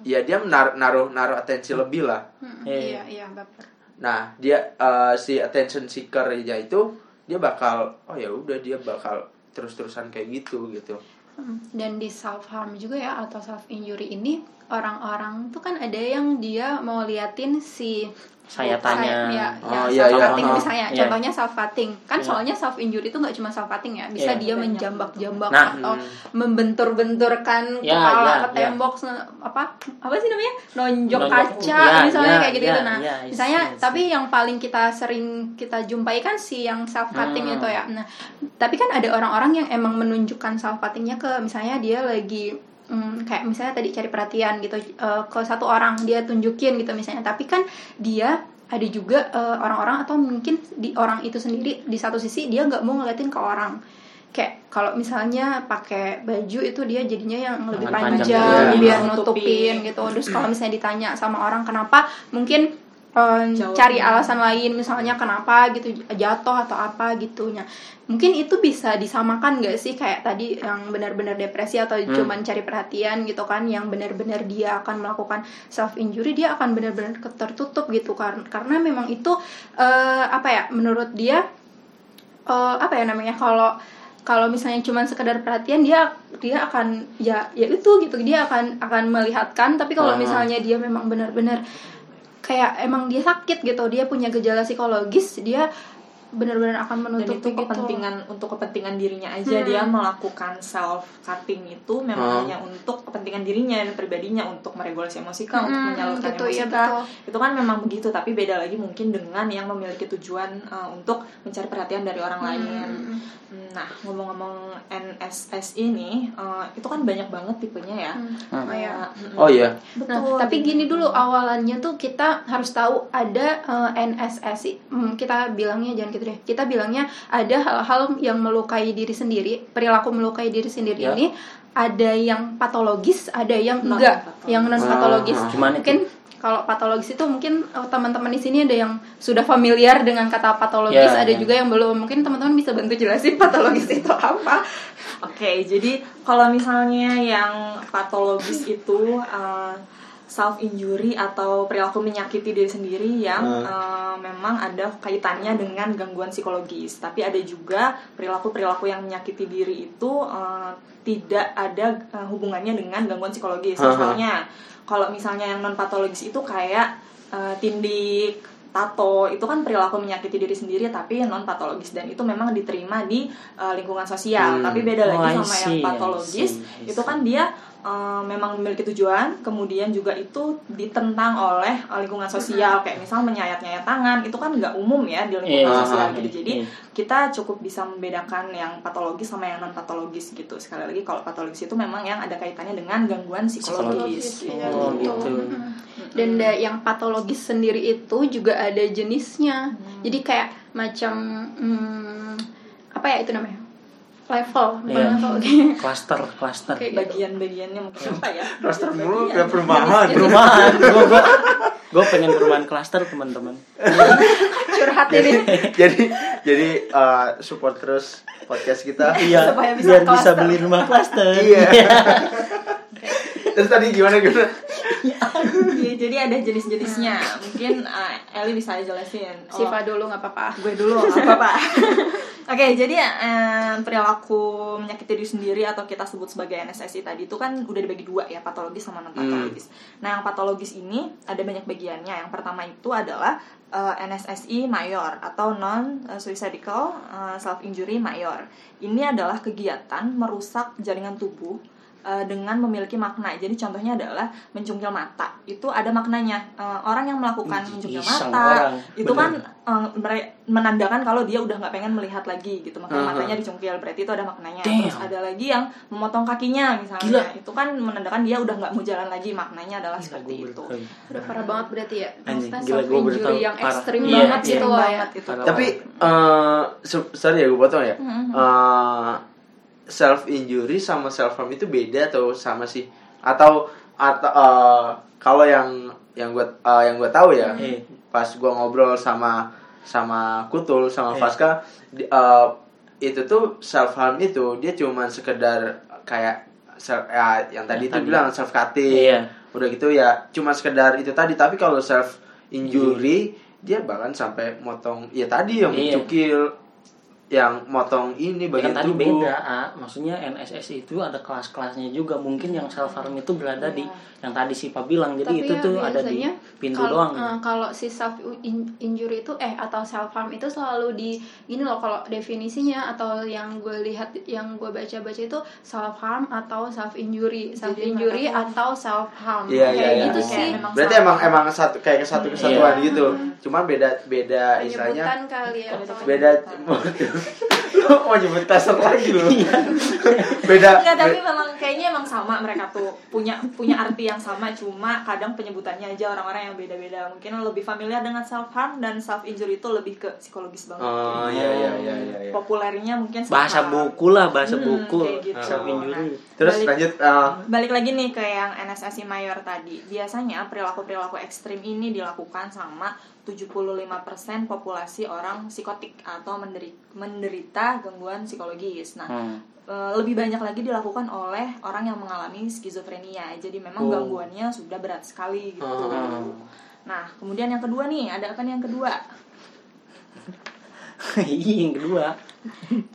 Ya dia menaruh naruh naruh atensi lebih lah. Hmm, Iya. iya iya baper Nah, dia eh, si attention seeker aja itu dia bakal oh ya udah dia bakal terus-terusan kayak gitu gitu. Hmm, dan di self harm juga ya atau self injury ini orang-orang tuh kan ada yang dia mau liatin si Sayatannya. Say- ya, Oh, ya, iya, self iya. misalnya iya. contohnya self cutting kan Iya. soalnya self injury itu nggak cuma self cutting ya bisa Iya. dia menjambak-jambak Nah. atau membentur-benturkan Ya, kepala ke tembok apa apa sih namanya nonjok Nonjok. kaca Ya, misalnya ya, kayak gitu ya, nah ya, misalnya tapi yang paling kita sering kita jumpai kan si yang self cutting Hmm. itu ya nah tapi kan ada orang-orang yang emang menunjukkan self cuttingnya ke misalnya dia lagi mm, kayak misalnya tadi cari perhatian gitu eh, ke satu orang dia tunjukin gitu misalnya tapi kan dia ada juga eh, orang-orang atau mungkin di orang itu sendiri di satu sisi dia nggak mau ngeliatin ke orang kayak kalau misalnya pakai baju itu dia jadinya yang lebih panjang panjang, ya. biar Nutupin. nutupin gitu terus kalau misalnya ditanya sama orang kenapa mungkin eh, Jawab. cari alasan lain misalnya kenapa gitu jatuh atau apa gitunya. Mungkin itu bisa disamakan nggak sih? Kayak tadi yang benar-benar depresi atau Hmm. cuman cari perhatian gitu kan yang benar-benar dia akan melakukan self injury dia akan benar-benar tertutup gitu karena karena memang itu eh, apa ya menurut dia eh, apa ya namanya kalau kalau misalnya cuman sekedar perhatian dia dia akan ya ya itu gitu. Dia akan akan melihatkan tapi kalau misalnya dia memang benar-benar kayak emang dia sakit gitu dia punya gejala psikologis dia benar-benar akan dan menutup itu gitu. kepentingan untuk kepentingan dirinya aja Hmm. dia melakukan self cutting itu memang Hmm. hanya untuk kepentingan dirinya dan pribadinya untuk meregulasi emosi kah untuk Mm-mm, menyalurkan gitu, emosi kah betul. itu kan memang begitu tapi beda lagi mungkin dengan yang memiliki tujuan uh, untuk mencari perhatian dari orang lain Mm-mm. nah ngomong-ngomong NSS ini uh, itu kan banyak banget tipenya ya Hmm. Oh, iya. Uh, Oh iya. Nah, betul tapi gini dulu awalannya tuh kita harus tahu ada eh, NSS, hmm, kita bilangnya jangan gitu deh. Kita bilangnya ada hal-hal yang melukai diri sendiri, perilaku melukai diri sendiri Ya. ini ada yang patologis, ada yang Non enggak, patologis. yang non patologis. Ah, Gimana itu? Mungkin kalau patologis itu mungkin eh, teman-teman di sini ada yang sudah familiar dengan kata patologis, Ya, ada ya. juga yang belum. Mungkin teman-teman bisa bantu jelasin patologis itu apa? Oke, jadi kalau misalnya yang patologis itu self injury atau perilaku menyakiti diri sendiri yang Hmm. uh, memang ada kaitannya dengan gangguan psikologis. Tapi ada juga perilaku-perilaku yang menyakiti diri itu uh, tidak ada uh, hubungannya dengan gangguan psikologis. Aha. Misalnya, kalau misalnya yang non patologis itu kayak uh, tindik tato itu kan perilaku menyakiti diri sendiri tapi non patologis dan itu memang diterima di uh, lingkungan sosial Hmm. tapi beda Oh, lagi I sama yang see, I patologis see, I itu kan dia uh, memang memiliki tujuan kemudian juga itu ditentang oleh lingkungan sosial kayak misal menyayat-nyayat tangan itu kan nggak umum ya di lingkungan Iya, sosial iya, gitu. Jadi kita cukup bisa membedakan yang patologis sama yang non patologis gitu. Sekali lagi kalau patologis itu memang yang ada kaitannya dengan gangguan psikologis, Psikologis, iya, Oh, gitu. Mm-mm. Dan da- yang patologis sendiri itu juga ada jenisnya. Jadi kayak macam hmm, apa ya itu namanya? Level, Iya. level. Cluster, cluster. Kayak gitu. bagian-bagiannya mungkin apa ya Roster mulu kayak perumahan. Perumahan, gue gue gue pengen perumahan cluster teman-teman. curhat ini. jadi jadi uh, support terus podcast kita. Iya, Supaya bisa biar bisa cluster. beli rumah cluster. Iya. Terus tadi gimana gimana? Iya, jadi ada jenis-jenisnya. Mungkin uh, Eli bisa jelasin. Oh, Siva dulu nggak apa-apa. gue dulu nggak apa-apa. Oke jadi eh, perilaku menyakiti diri sendiri atau kita sebut sebagai NSSI tadi itu kan udah dibagi dua ya patologis sama non patologis nah yang patologis ini ada banyak bagiannya. Yang pertama itu adalah eh, NSSI mayor atau non suicidal self injury mayor. Ini adalah kegiatan merusak jaringan tubuh eh, dengan memiliki makna. Jadi contohnya adalah mencungkil mata. Itu ada maknanya. Eh, orang yang melakukan mencungkil mata orang. itu Bener. kan eh, menandakan kalau dia udah nggak pengen melihat lagi gitu. Makanya Aha. matanya dicungkil. Berarti itu ada maknanya. Damn. Terus ada lagi yang memotong kakinya misalnya. Gila. Itu kan menandakan dia udah nggak mau jalan lagi. Maknanya adalah Gila, seperti itu. Udah parah banget berarti ya. Maksudnya self injury yang ekstrim Iya, banget iya. gitu loh ya. Tapi eh se- sorry ya gue potong ya. Mhm. Self injury sama self harm itu beda atau sama sih? Atau atau eh, kalau yang yang gue yang gue tahu ya Eh, pas gue ngobrol sama sama Kutul sama. Faska di- eh, itu tuh self harm itu dia cuman sekedar kayak self, ya, yang tadi itu tadi. bilang self cutting Iya. udah gitu ya cuma sekedar itu tadi tapi kalau self injury dia bahkan sampai motong ya tadi yang Iya. mencukil yang motong ini Ya bagian kan tadi tubuh beda, A. maksudnya NSS itu ada kelas-kelasnya juga. Mungkin yang self harm itu berada di yang tadi Sipa bilang. Jadi Tapi itu ya tuh ada di pintu kalau, doang. eh, kalau si self in- injury itu eh atau self harm itu selalu di ini loh kalau definisinya atau yang gue lihat yang gue baca-baca itu self harm atau self injury self Jadi injury atau self harm Iya, kayak iya, iya. gitu Kayak sih berarti emang emang satu kayak satu kesatuan Iya. gitu cuma beda beda istilahnya kali ya Beda- Lu mau nyebut taser lagi lu. Beda. Enggak, tapi memang kayaknya emang sama mereka tuh punya punya arti yang sama cuma kadang penyebutannya aja orang-orang yang beda-beda. Mungkin lebih familiar dengan self harm dan self injury itu lebih ke psikologis banget. Oh iya iya iya iya. iya. Populernya mungkin bahasa buku lah bahasa Hmm, buku gitu. self injury Terus Balik- lanjut uh, Balik lagi nih ke yang NSSI mayor tadi. Biasanya perilaku-perilaku ekstrim ini dilakukan sama 75% populasi orang psikotik atau menderi- menderita gangguan psikologis. Nah, Hmm. e, lebih banyak lagi dilakukan oleh orang yang mengalami skizofrenia. Jadi memang Oh. gangguannya sudah berat sekali gitu. Hmm. Nah, kemudian yang kedua nih, ada apa nih yang kedua? Iya, yang kedua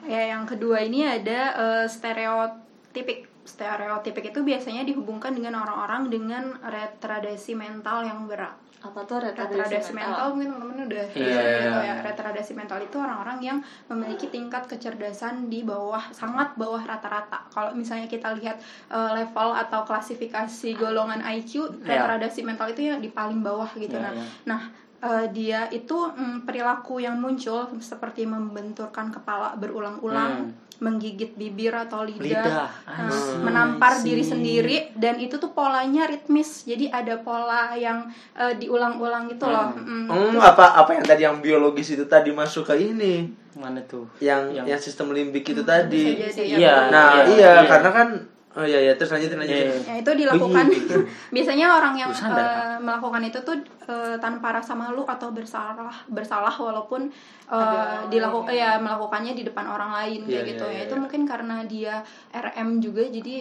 Ya, yang kedua ini ada eh, stereotipik. Stereotipik itu biasanya dihubungkan dengan orang-orang dengan retardasi mental yang berat. Apa tuh Retardasi mental mungkin teman-teman udah Iya, sering iya, gitu iya. ya. Retardasi mental itu orang-orang yang memiliki tingkat kecerdasan di bawah sangat bawah rata-rata. Kalau misalnya kita lihat eh, level atau klasifikasi golongan IQ, Iya. retardasi mental itu yang di paling bawah gitu. Iya, nah, iya. nah eh, dia itu mm, perilaku yang muncul seperti membenturkan kepala berulang-ulang, Hmm. Menggigit bibir atau lidah, lidah Nah, see, menampar diri sendiri dan itu tuh polanya ritmis jadi ada pola yang eh, diulang-ulang gitu loh Mm, Hmm, apa apa yang tadi yang biologis itu tadi masuk ke ini mana tuh yang Yang- yang, sistem limbik itu bisa tadi. ya. Iya. Nah, iya, iya, iya. karena kan oh iya iya terus lanjutin lanjutin. Iya. Ya, itu dilakukan Begitu. biasanya orang yang eh, melakukan itu tuh eh, tanpa rasa malu atau bersalah bersalah walaupun Ada dilakukan orang ya melakukannya di depan orang lain kayak Iya, gitu iya, ya iya, itu iya. mungkin karena dia RM juga jadi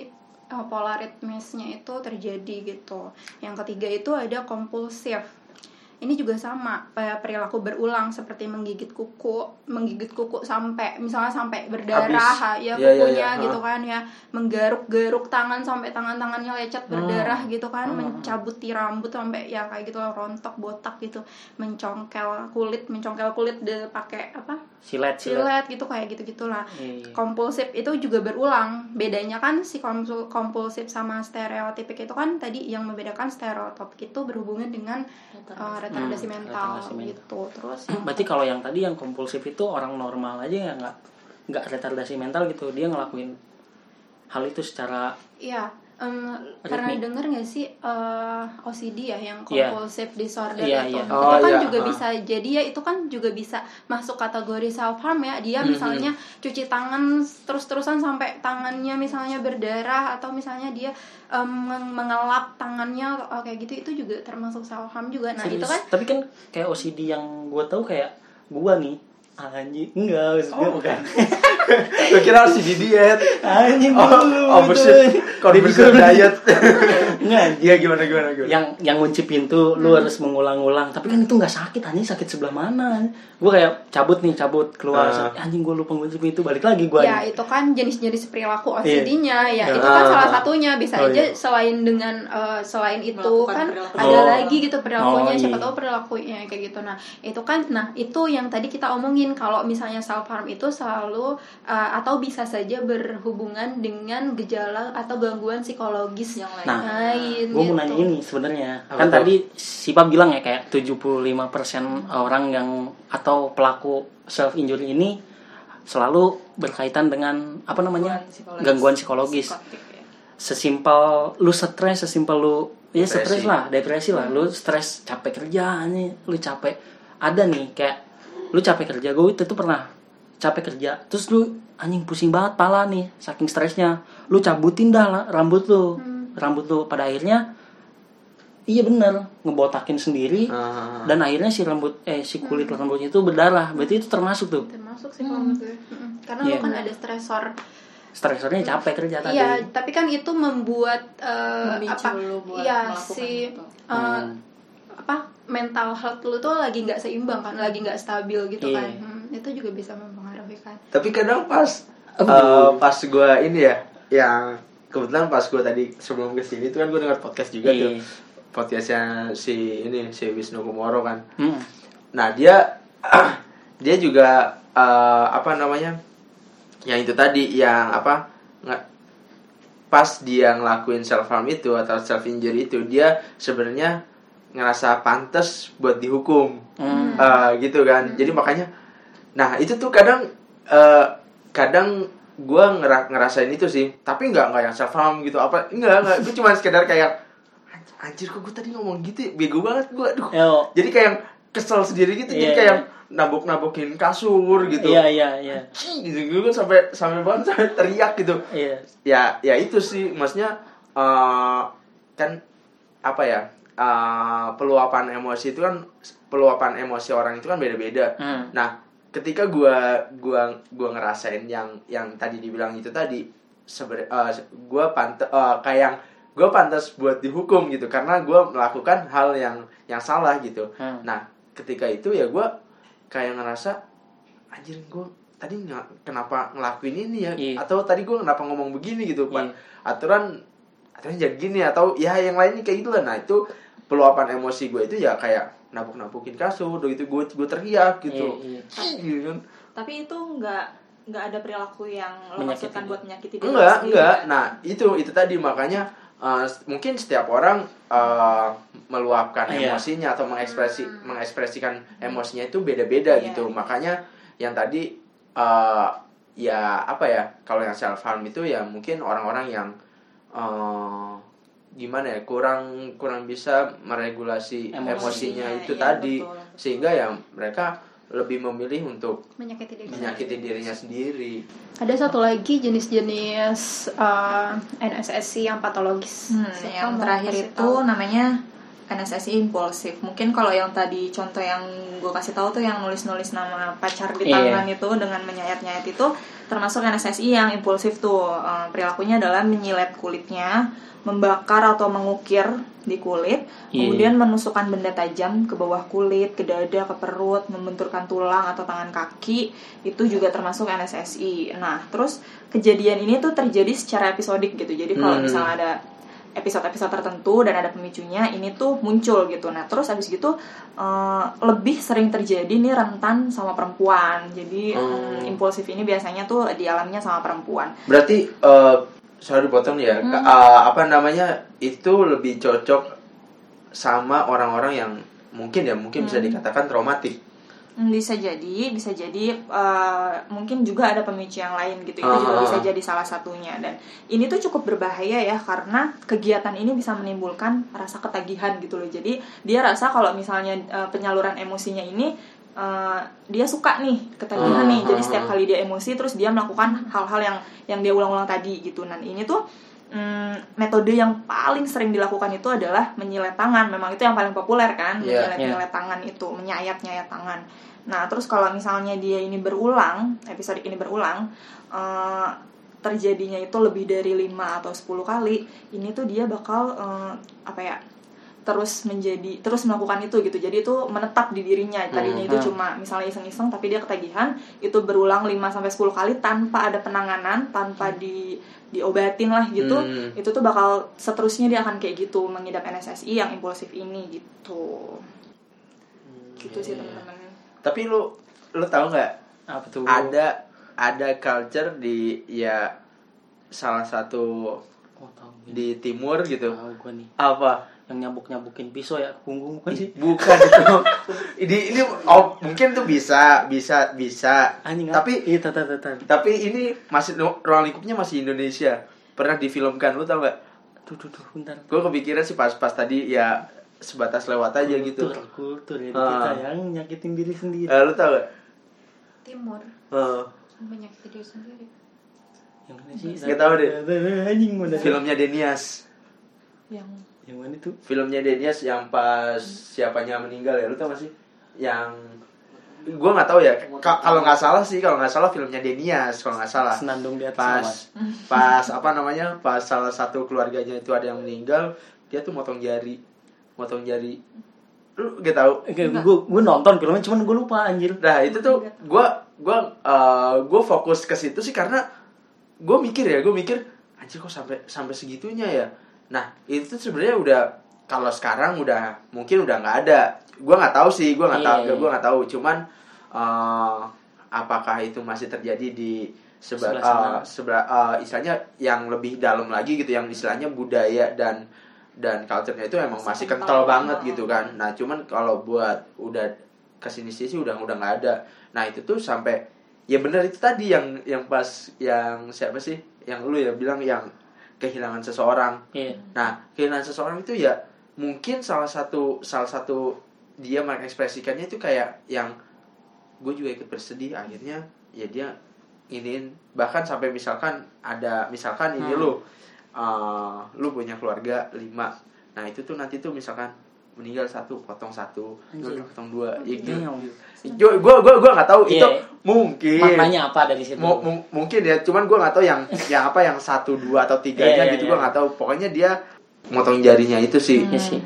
eh, pola ritmisnya itu terjadi gitu yang ketiga itu ada kompulsif ini juga sama eh, perilaku berulang seperti menggigit kuku menggigit kuku sampai misalnya sampai berdarah Habis. ya Iya, iya, kukunya iya. gitu kan ya menggaruk-garuk tangan sampai tangan-tangannya lecet berdarah gitu kan Hmm. mencabuti rambut sampai ya kayak gitu rontok botak gitu mencongkel kulit mencongkel kulit de pakai apa silet silet. Silet gitu kayak gitu gitulah Iya. kompulsif itu juga berulang. Bedanya kan si kompu- kompulsif sama stereotipik itu kan tadi yang membedakan stereotipik itu berhubungan dengan uh, retardasi Hmm, mental mental. gitu. Terus berarti kalau yang tadi yang kompulsif itu orang normal aja ya nggak nggak retardasi mental gitu. Dia ngelakuin hal itu secara Iya, em, pernah denger nggak sih eh, OCD ya yang Iya. compulsive disorder Iya, itu? Itu Oh, kan iya, juga ah. bisa jadi ya itu kan juga bisa masuk kategori self harm ya. Dia Mhm. misalnya cuci tangan terus-terusan sampai tangannya misalnya berdarah atau misalnya dia meng- mengelap tangannya oh, kayak gitu itu juga termasuk self harm juga. Nah, itu Serius. kan tapi kan kayak OCD yang gue tahu kayak gua nih anjing enggak Oh. bukan Gue kira harus di diet. anjing Oh, dulu oh gitu. bersih. Conversion diet. enggak. Iya gimana gimana gimana. yang yang ngunci pintu lu harus mengulang-ulang tapi kan itu nggak sakit anjing sakit sebelah mana gue kayak cabut nih cabut keluar Ah. anjing gue lupa ngunci pintu balik lagi gue Ya itu kan jenis-jenis perilaku OCD-nya ya Iya. itu kan Ah. salah satunya bisa Oh, aja iya. selain dengan eh, selain itu Melakukan kan perilaku. ada Oh. lagi gitu perilakunya Oh, siapa iya. tahu perilakunya kayak gitu nah itu kan nah itu yang tadi kita omongin kalau misalnya self harm itu selalu eh, atau bisa saja berhubungan dengan gejala atau gangguan psikologis Yang lain. Nah, lain gue mau gitu. nanya ini sebenarnya. Kan tadi Sipa bilang ya kayak 75% orang yang atau pelaku self injury ini selalu berkaitan dengan apa namanya gangguan psikologis. Psikotik, ya. sesimpel lu stres sesimpel lu ya stres lah depresi lah. Lu stres capek kerja nih lu capek. Ada nih kayak lu capek kerja gue itu tuh pernah capek kerja terus lu anjing pusing banget pala nih saking stresnya lu cabutin dah lah rambut lu rambut lu pada akhirnya iya bener ngebotakin sendiri Ah. dan akhirnya si rambut eh si kulit rambutnya itu berdarah berarti itu termasuk tuh termasuk sih kalau menurut gue Mm-mm. karena Iya. lu kan ada stresor stresornya capek kerja tadi Iya, tapi kan itu membuat Memicu apa? lu buat Iya, si itu. eh, Hmm. apa mental health lu tuh lagi nggak seimbang kan, lagi nggak stabil gitu Iya. kan. Hmm, itu juga bisa mempengaruhi kan. Tapi kadang pas eh, pas gue ini ya, yang kebetulan pas gue tadi sebelum ke sini tuh kan gue dengar podcast juga tuh, Iya. podcastnya si ini si Wisnu Kumoro kan. Hmm. Nah dia dia juga eh, apa namanya, yang itu tadi yang apa nggak pas dia ngelakuin self harm itu atau self injury itu dia sebenarnya ngerasa pantas buat dihukum Hmm. Eh, gitu kan jadi makanya nah itu tuh kadang eh, kadang gue ngera ngerasain itu sih tapi nggak nggak yang self harm gitu apa nggak nggak gue cuma sekedar kayak "Anj- anjir kok gue tadi ngomong gitu ya? bego banget gue aduh Yo. jadi kayak kesel sendiri gitu jadi Iya, kayak iya. nabok nabokin kasur gitu Iya iya iya. Gitu gue sampai sampai banget sampai teriak gitu Iya. ya ya itu sih maksudnya eh, kan apa ya eh, peluapan emosi itu kan peluapan emosi orang itu kan beda-beda Hmm. nah ketika gua gua gua ngerasain yang yang tadi dibilang itu tadi sebenarnya gua pantas kayak yang gue pantas buat dihukum gitu karena gua melakukan hal yang yang salah gitu Hmm. nah ketika itu ya gua kayak ngerasa anjir gue tadi nggak kenapa ngelakuin ini ya Iya. atau tadi gue kenapa ngomong begini gitu Pak Iya. aturan aturan jadi gini atau ya yang lainnya kayak gitu lah nah itu peluapan emosi gue itu ya kayak nabuk nabukin kasur udah gitu gue gue teriak gitu Iya, iya. Gitu kan tapi itu nggak nggak ada perilaku yang lo maksudkan buat menyakiti diri enggak sendiri, enggak kan? nah itu itu tadi makanya eh, mungkin setiap orang eh, meluapkan Iya. emosinya atau mengekspresi mengekspresikan emosinya itu beda-beda Iya, gitu iya. makanya yang tadi eh, ya apa ya kalau yang self harm itu ya mungkin orang-orang yang eh, gimana ya kurang kurang bisa meregulasi Emosinya, emosinya itu iya, tadi betul, betul. sehingga ya mereka lebih memilih untuk menyakiti diri menyakiti dirinya sendiri Ada satu lagi jenis-jenis uh, NSSI yang patologis. Hmm, Siapa yang terakhir itu tahu? namanya NSSI impulsif. Mungkin kalau yang tadi contoh yang gue kasih tahu tuh yang nulis-nulis nama pacar di Iya. tangan itu dengan menyayat-nyayat itu termasuk NSSI yang impulsif tuh. Eh, perilakunya adalah menyilet kulitnya, membakar atau mengukir di kulit, Iya. kemudian menusukkan benda tajam ke bawah kulit, ke dada, ke perut, membenturkan tulang atau tangan kaki, itu juga termasuk NSSI. Nah, terus kejadian ini tuh terjadi secara episodik gitu. Jadi kalau Hmm. misalnya ada episode-episode tertentu dan ada pemicunya ini tuh muncul gitu nah terus abis gitu eh, lebih sering terjadi nih rentan sama perempuan jadi Hmm. mm, impulsif ini biasanya tuh dialaminya sama perempuan Berarti eh sorry dipotong ya. Hmm. Eh, apa namanya? Itu lebih cocok sama orang-orang yang mungkin ya mungkin bisa Hmm. dikatakan traumatik. Hmm, bisa jadi bisa jadi eh, mungkin juga ada pemicu yang lain gitu itu juga Ah. bisa jadi salah satunya dan ini tuh cukup berbahaya ya karena kegiatan ini bisa menimbulkan rasa ketagihan gitu loh jadi dia rasa kalau misalnya eh, penyaluran emosinya ini eh, dia suka nih ketagihan Ah, nih jadi ah, setiap ah. kali dia emosi terus dia melakukan hal-hal yang yang dia ulang-ulang tadi gitu dan ini tuh mm, metode yang paling sering dilakukan itu adalah menyilet tangan memang itu yang paling populer kan Iya. menyilet Iya. menyilet tangan itu menyayat nyayat tangan nah terus kalau misalnya dia ini berulang episode ini berulang eh, terjadinya itu lebih dari 5 atau 10 kali ini tuh dia bakal eh, apa ya terus menjadi terus melakukan itu gitu jadi itu menetap di dirinya tadinya itu Hmm. cuma misalnya iseng-iseng tapi dia ketagihan itu berulang 5 sampai 10 kali tanpa ada penanganan tanpa di diobatin lah gitu Hmm. itu tuh bakal seterusnya dia akan kayak gitu mengidap NSSI yang impulsif ini gitu gitu sih teman-teman Tapi lu lu tahu nggak Apa tuh? ada ada culture di ya salah satu Oh, tahu. di timur gitu. Tahu gua nih. Apa? Yang nyabuk-nyabukin pisau ya punggung bukan sih? Bukan itu. ini ini oh mungkin tuh bisa bisa bisa. Anjing Tapi iya tata tata. Tapi ini masih ruang lingkupnya masih Indonesia. Pernah difilmkan, lu tau gak? Tuh tuh tuh bentar. Gue kepikiran sih pas-pas tadi ya sebatas lewat aja gitu. Kultur, kultur ya Ah. kita yang nyakitin diri sendiri. Eh, lu tau gak? timur Eh, menyakiti diri sendiri Yang mana sih? Nggak tahu deh. Anjing mana? filmnya Denias. yang Yang mana tuh? Filmnya Denias yang pas siapanya meninggal ya, lu tau gak sih? Yang gue nggak tahu ya. Ka- kalau nggak salah sih, kalau nggak salah filmnya Denias, kalau nggak salah. Senandung di atas Pas awan. pas apa namanya? Pas salah satu keluarganya itu ada yang meninggal, dia tuh motong jari, motong jari. Lu gak tahu? Gue gue nonton filmnya cuman gue lupa anjir. Nah itu tuh gue gue gue fokus ke situ sih karena gue mikir ya gue mikir anjir kok sampai sampai segitunya ya. Nah itu sebenarnya udah kalau sekarang udah mungkin udah nggak ada. Gue nggak tahu sih gue nggak tahu Iya. gue nggak tahu cuman eh, apakah itu masih terjadi di sebelah Sebelah sana. eh, sebelah eh, istilahnya yang lebih dalam lagi gitu yang istilahnya budaya dan dan culture-nya itu emang Masih kental. banget gitu kan. Nah, cuman kalau buat udah ke sini sini sih udah udah nggak ada. Nah, itu tuh sampai ya benar itu tadi yang yang pas yang siapa sih yang lu ya bilang yang kehilangan seseorang Iya. Nah, kehilangan seseorang itu ya mungkin salah satu salah satu dia mengekspresikannya itu kayak yang gue juga ikut bersedih akhirnya ya dia ingin bahkan sampai misalkan ada misalkan ini Hmm. lu uh, lu punya keluarga lima nah itu tuh nanti tuh misalkan meninggal satu potong satu Anjir. potong dua ya gitu gue gue gue gue nggak tahu itu Iya. mungkin Maknanya apa dari situ? Mu- mu- mungkin ya cuman gue nggak tahu yang yang apa yang satu dua atau tiganya Iya, iya, gitu iya. gue nggak tahu pokoknya dia motong jarinya itu sih Iya sih.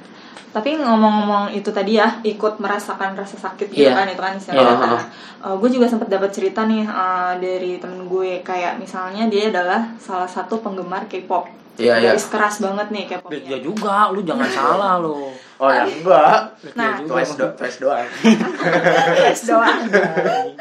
Tapi ngomong-ngomong itu tadi ya, ikut merasakan rasa sakit gitu Iya. kan, itu kan istilahnya. Iya. gue juga sempat dapat cerita nih eh, dari temen gue kayak misalnya dia adalah salah satu penggemar K-pop. Iya, iya. Keras banget nih Dia K-popnya. juga, lu jangan salah lu. oh ya enggak Nah, twice do twice doang Yes, doang.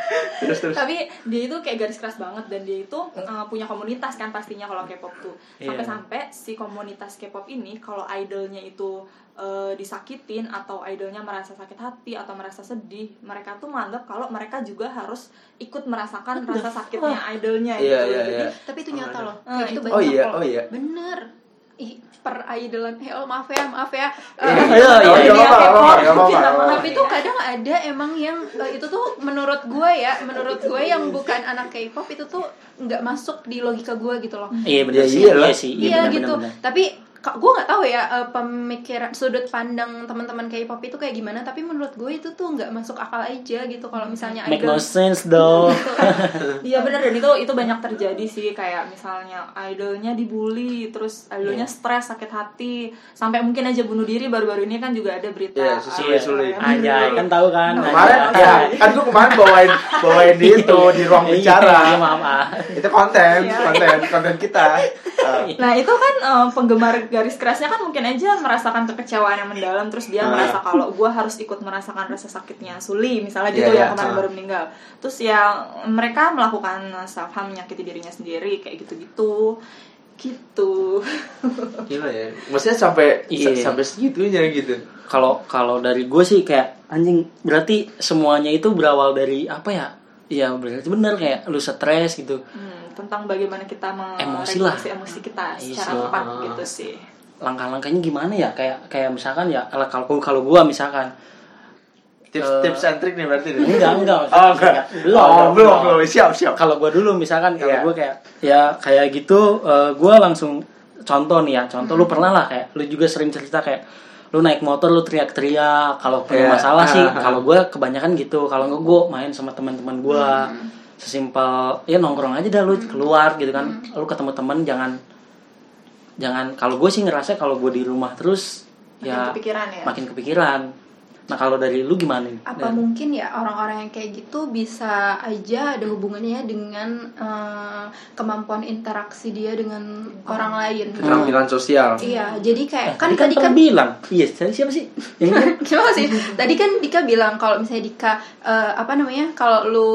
terus terus Tapi dia itu kayak garis keras banget dan dia itu uh, punya komunitas kan pastinya kalau K-pop tuh. Iya. Sampai-sampai si komunitas K-pop ini kalau idolnya itu uh, disakitin atau idolnya merasa sakit hati atau merasa sedih, mereka tuh menganggap kalau mereka juga harus ikut merasakan rasa sakitnya idolnya Iya, gitu. iya, Jadi iya. tapi itu nyata loh kayak itu itu- banyak oh iya loh. oh iya bener Ih, per idolan eh oh, maaf ya maaf ya Iya, iya, iya. apa-apa. tapi tuh kadang ada emang yang eh, itu tuh menurut gue ya menurut gue yang bukan anak K-pop itu tuh nggak masuk di logika gue gitu loh Iya benar sih. Iya sih. iya benar, gitu benar, benar. tapi gue nggak tahu ya eh, pemikiran sudut pandang teman-teman K-pop itu kayak gimana tapi menurut gue itu tuh nggak masuk akal aja gitu kalau misalnya Make idol no sense though. Iya benar dan itu itu banyak terjadi sih kayak misalnya idolnya dibully terus idolnya Iya. stres sakit hati sampai mungkin aja bunuh diri baru-baru ini kan juga ada berita Iya, uh, sulit-sulit. yang Anjay, bunuh kan tahu kan. kemarin Anjay. ya kan gue kemarin bawain bawain di itu di ruang Iya, bicara Iya, maaf ah. itu konten Iya. konten konten kita Uh, Nah itu kan eh, penggemar garis kerasnya kan mungkin aja merasakan kekecewaan yang mendalam terus dia Ah. merasa kalau gue harus ikut merasakan rasa sakitnya Suli misalnya gitu ya iya, kemarin ah. baru meninggal terus ya mereka melakukan self harm menyakiti dirinya sendiri kayak gitu-gitu gitu gila ya maksudnya sampai Iya. sampai segitunya gitu Kalau kalau dari gue sih kayak anjing berarti semuanya itu berawal dari apa ya? Iya berarti bener kayak lu stres gitu. Hmm, tentang bagaimana kita Emosi lah. emosi kita Iya secara sih. tepat Ah. gitu sih Langkah-langkahnya gimana ya? Kayak kayak misalkan ya kalau kalau gua misalkan tips Eh, tips and trick nih berarti nih enggak enggak oh enggak belum oh belum belum siap siap kalau gue dulu misalkan kalau Iya. gue kayak ya kayak gitu gue langsung contoh nih ya contoh lu pernah lah kayak lu juga sering cerita kayak lu naik motor lu teriak-teriak kalau punya Iya. masalah sih kalau gue kebanyakan gitu kalau nggak gue main sama teman-teman gue sesimpel ya nongkrong aja dah lu keluar gitu kan. Lu ketemu temen jangan jangan kalau gue sih ngerasa kalau gue di rumah terus makin ya kepikiran ya? makin kepikiran nah kalau dari lu gimana nih? apa mungkin ya orang-orang yang kayak gitu bisa aja ada hubungannya dengan eh, kemampuan interaksi dia dengan orang lain keterampilan sosial iya jadi kayak kan tadi kan tadi kan bilang iya tadi siapa sih yang ini? Gimana sih? Tadi kan Dika bilang kalau misalnya Dika eh, apa namanya? Kalau lu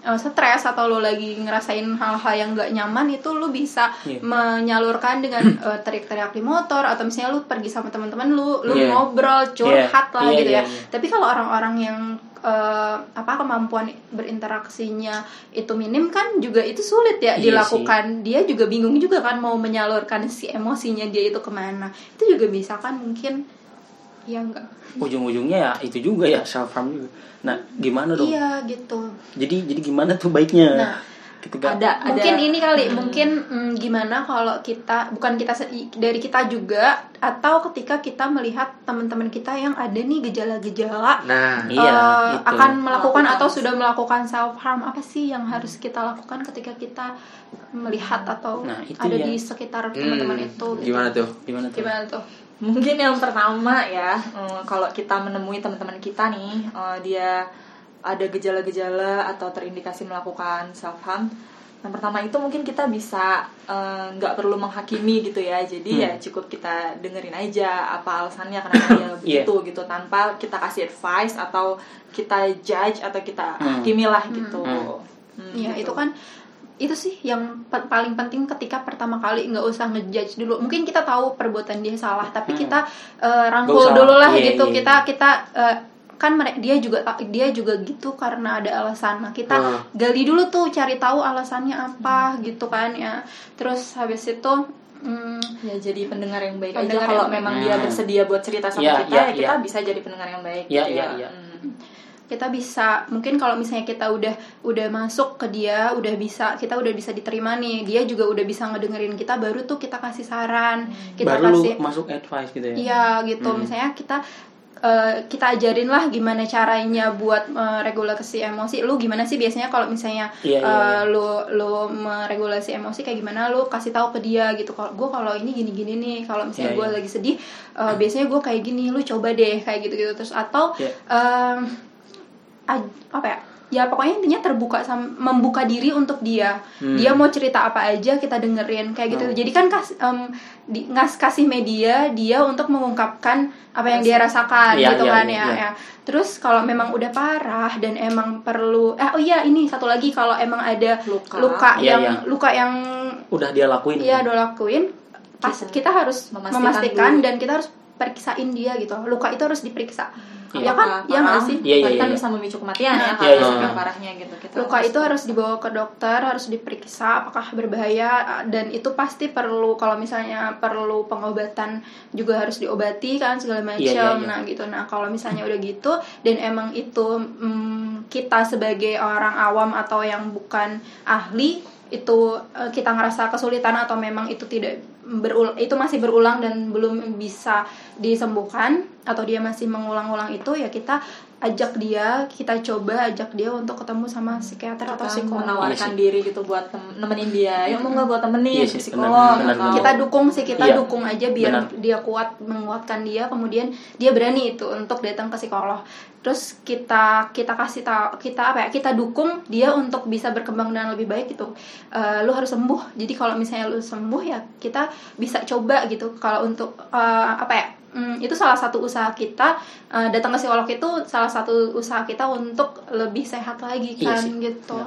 eh, stres atau lu lagi ngerasain hal-hal yang gak nyaman itu lu bisa Iya. menyalurkan dengan eh, teriak-teriak di motor atau misalnya lu pergi sama teman-teman lu, lu Iya. ngobrol, curhat Iya. lah Iya, gitu iya, ya. Iya. Tapi kalau orang-orang yang eh, apa kemampuan berinteraksinya itu minim kan juga itu sulit ya Iya dilakukan. Dia juga bingung juga kan mau menyalurkan si emosinya dia itu ke mana. Itu juga bisa kan mungkin ya enggak ujung-ujungnya ya itu juga ya self harm juga nah gimana dong Iya gitu. jadi jadi gimana tuh baiknya Nah, ketika ada ada Mungkin ini kali, mungkin mm, gimana kalau kita bukan kita dari kita juga atau ketika kita melihat teman-teman kita yang ada nih gejala-gejala nah Iya, eh, itu. akan melakukan atau sudah melakukan self harm apa sih yang harus kita lakukan ketika kita melihat atau Nah, itu ada ya. di sekitar teman-teman hmm, itu gitu. gimana tuh gimana tuh Gimana tuh? Mungkin yang pertama ya, eh, kalau kita menemui teman-teman kita nih, eh, dia ada gejala-gejala atau terindikasi melakukan self harm. Yang pertama itu mungkin kita bisa eh, nggak perlu menghakimi gitu ya, jadi ya cukup kita dengerin aja apa alasannya kenapa dia begitu gitu, tanpa kita kasih advice atau kita judge atau kita Hmm. hakimi lah gitu. Hmm. Hmm, Iya gitu. itu kan itu sih yang pa- paling penting ketika pertama kali nggak usah ngejudge dulu mungkin kita tahu perbuatan dia salah tapi Hmm. kita eh, rangkul dulu lah Iya, gitu iya, kita kita eh, kan mere- dia juga dia juga gitu karena ada alasan nah kita Hmm. gali dulu tuh cari tahu alasannya apa gitu kan ya terus habis itu mm, ya jadi pendengar yang baik Pendengar aja kalau yang baik. memang dia Hmm. bersedia buat cerita sama Iya, kita iya, ya kita iya. bisa jadi pendengar yang baik Iya, gitu iya, ya iya. Hmm. kita bisa mungkin kalau misalnya kita udah udah masuk ke dia udah bisa kita udah bisa diterima nih dia juga udah bisa ngedengerin kita baru tuh kita kasih saran kita baru kasih masuk advice gitu ya Iya gitu, Hmm. misalnya kita eh, kita ajarin lah gimana caranya buat eh, regulasi emosi. Lu gimana sih biasanya kalau misalnya Iya, iya, eh, lu lu meregulasi emosi kayak gimana? Lu kasih tahu ke dia gitu. Kalau gue kalau ini gini-gini nih, kalau misalnya Iya, gue iya. lagi sedih, eh, biasanya gue kayak gini. Lu coba deh kayak gitu-gitu terus atau Iya. em, aj- apa ya? Ya pokoknya intinya terbuka sam- membuka diri untuk dia. Hmm. Dia mau cerita apa aja kita dengerin kayak gitu. Oh. Jadi kan kas, em, di, ngas kasih media dia untuk mengungkapkan apa yang dia rasakan Iya, gitu iya, kan iya, ya, iya. ya. Terus kalau memang udah parah dan emang perlu eh oh iya ini satu lagi kalau emang ada Luka. luka Iya, yang iya. luka yang udah dia lakuin Iya udah lakuin pas Kita kita, harus memastikan memastikan, dulu. dan kita harus periksain dia gitu luka itu harus diperiksa Iya. Ya kan? Luka ya nggak sih? Iya, iya, berarti kan iya. bisa memicu kematian ya Nah, kalau iya, iya. saking parahnya gitu. Kita luka itu harus dibawa ke dokter harus diperiksa apakah berbahaya dan itu pasti perlu kalau misalnya perlu pengobatan juga harus diobati kan segala macam. Iya, iya, iya. nah gitu. Nah kalau misalnya udah gitu dan emang itu mm, kita sebagai orang awam atau yang bukan ahli itu eh, kita ngerasa kesulitan atau memang itu tidak berul itu masih berulang dan belum bisa disembuhkan atau dia masih mengulang-ulang itu ya kita ajak dia kita coba ajak dia untuk ketemu sama psikiater atau psikolog. menawarkan Iya diri gitu buat tem- nemenin dia. Yuk mau nggak buat temenin Iya sih, psikolog benar, benar, atau benar. kita dukung sih kita Iya. dukung aja biar Benar. dia kuat menguatkan dia kemudian dia berani itu untuk datang ke psikolog. Terus kita kita kasih tahu kita apa ya kita dukung dia untuk bisa berkembang dengan lebih baik gitu. Eh, lu harus sembuh. Jadi kalau misalnya lu sembuh ya kita bisa coba gitu. Kalau untuk eh, apa ya hmm, itu salah satu usaha kita eh, datang ke psikolog itu salah satu usaha kita untuk lebih sehat lagi Iya kan sih. gitu.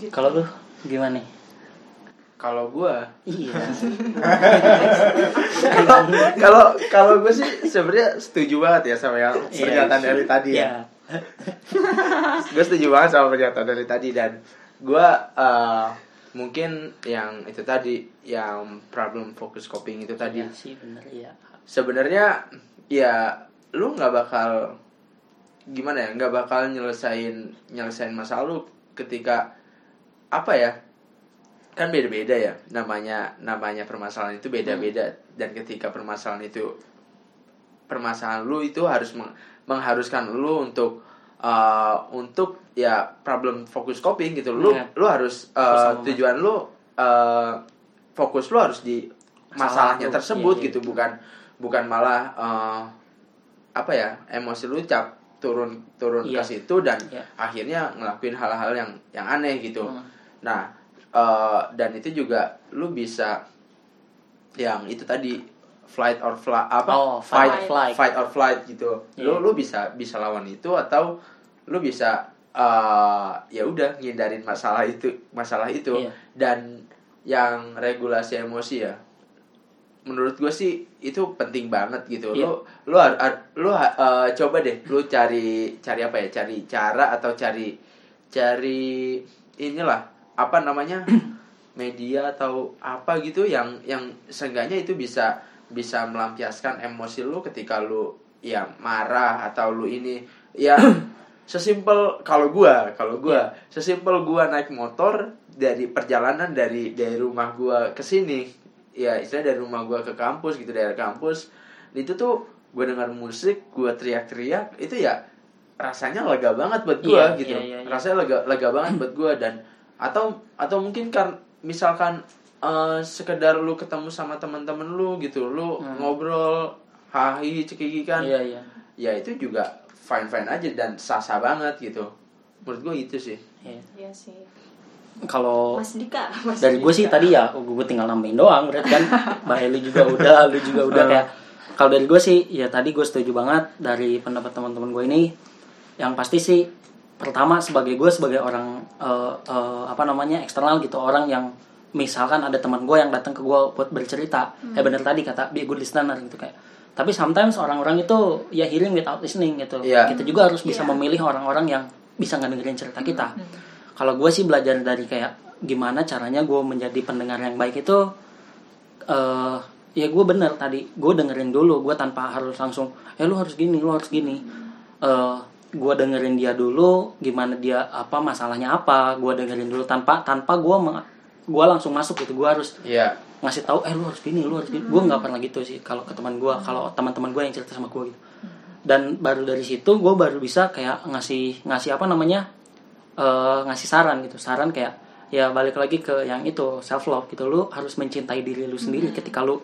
Iya. kalau lu gimana nih? Kalau gua? Iya. Kalau kalau gue sih sebenarnya setuju banget ya sama yang pernyataan dari tadi ya. Iya. gue setuju banget sama pernyataan dari tadi dan gue eh, mungkin yang itu tadi yang problem focus coping itu tadi. Iya sih bener iya sebenarnya ya lu nggak bakal gimana ya nggak bakal nyelesain nyelesain masalah lu ketika apa ya kan beda-beda ya namanya namanya permasalahan itu beda-beda. Dan ketika permasalahan itu permasalahan lu itu harus meng- mengharuskan lu untuk uh, untuk ya problem fokus coping gitu. Lu Iya. lu harus uh, tujuan lu uh, fokus lu harus di Masalah masalahnya tersebut Iya, iya. gitu bukan bukan malah uh, apa ya emosi lu cap turun turun Iya. ke situ dan Iya. akhirnya ngelakuin hal-hal yang yang aneh gitu Hmm. nah uh, dan itu juga lu bisa yang itu tadi flight or flight apa Oh, fight fight or flight. fight or flight gitu lu Iya. lu bisa bisa lawan itu atau lu bisa uh, ya udah ngindarin masalah itu masalah itu Iya. dan yang regulasi emosi ya menurut gue sih itu penting banget gitu. Lu har- har- lu uh, coba deh lu cari cari apa ya? Cari cara atau cari cari inilah apa namanya? Media atau apa gitu yang yang seenggaknya itu bisa bisa melampiaskan emosi lu ketika lu ya marah atau lu ini ya sesimpel kalau gua kalau gua sesimpel gua naik motor dari perjalanan dari dari rumah gua ke sini ya istilah dari rumah gua ke kampus gitu dari kampus itu tuh gua dengar musik gua teriak-teriak itu ya rasanya lega banget buat gua Iya, gitu iya, iya, iya. rasanya lega lega banget buat gua dan atau atau mungkin kan misalkan eh, sekedar lu ketemu sama teman-teman lu gitu lu Hmm. ngobrol hahi cekikikan iya iya ya itu juga fine fine aja dan sah sah banget gitu menurut gue itu sih Iya. Iya sih. Kalau Mas Dika, Mas dari gue sih tadi ya gue tinggal nambahin doang berarti kan? Mbak Eli juga udah lu juga udah. Kayak kalau dari gue sih ya tadi gue setuju banget dari pendapat teman-teman gue ini. Yang pasti sih pertama sebagai gue sebagai orang eh, eh, apa namanya eksternal gitu orang yang misalkan ada teman gue yang datang ke gue buat bercerita. Kayak bener tadi kata be a good listener gitu kayak. Tapi sometimes orang-orang itu ya hearing without listening gitu Iya. kita juga harus bisa Iya. memilih orang-orang yang bisa ngedengerin cerita kita kalau gue sih belajar dari kayak gimana caranya gue menjadi pendengar yang baik itu eh ya gue bener tadi. Gue dengerin dulu gue tanpa harus langsung eh lu harus gini lu harus gini. Eh gue dengerin dia dulu gimana dia apa masalahnya apa gue dengerin dulu tanpa tanpa gue gue langsung masuk gitu. Gue harus Iya. ngasih tahu eh lu harus gini lu harus gini. Gue nggak pernah gitu sih kalau ke teman gue kalau teman-teman gue yang cerita sama gue gitu. Dan baru dari situ gue baru bisa kayak ngasih ngasih apa namanya eh ngasih saran gitu. Saran kayak ya balik lagi ke yang itu self love gitu. Lu harus mencintai diri lu sendiri ketika lu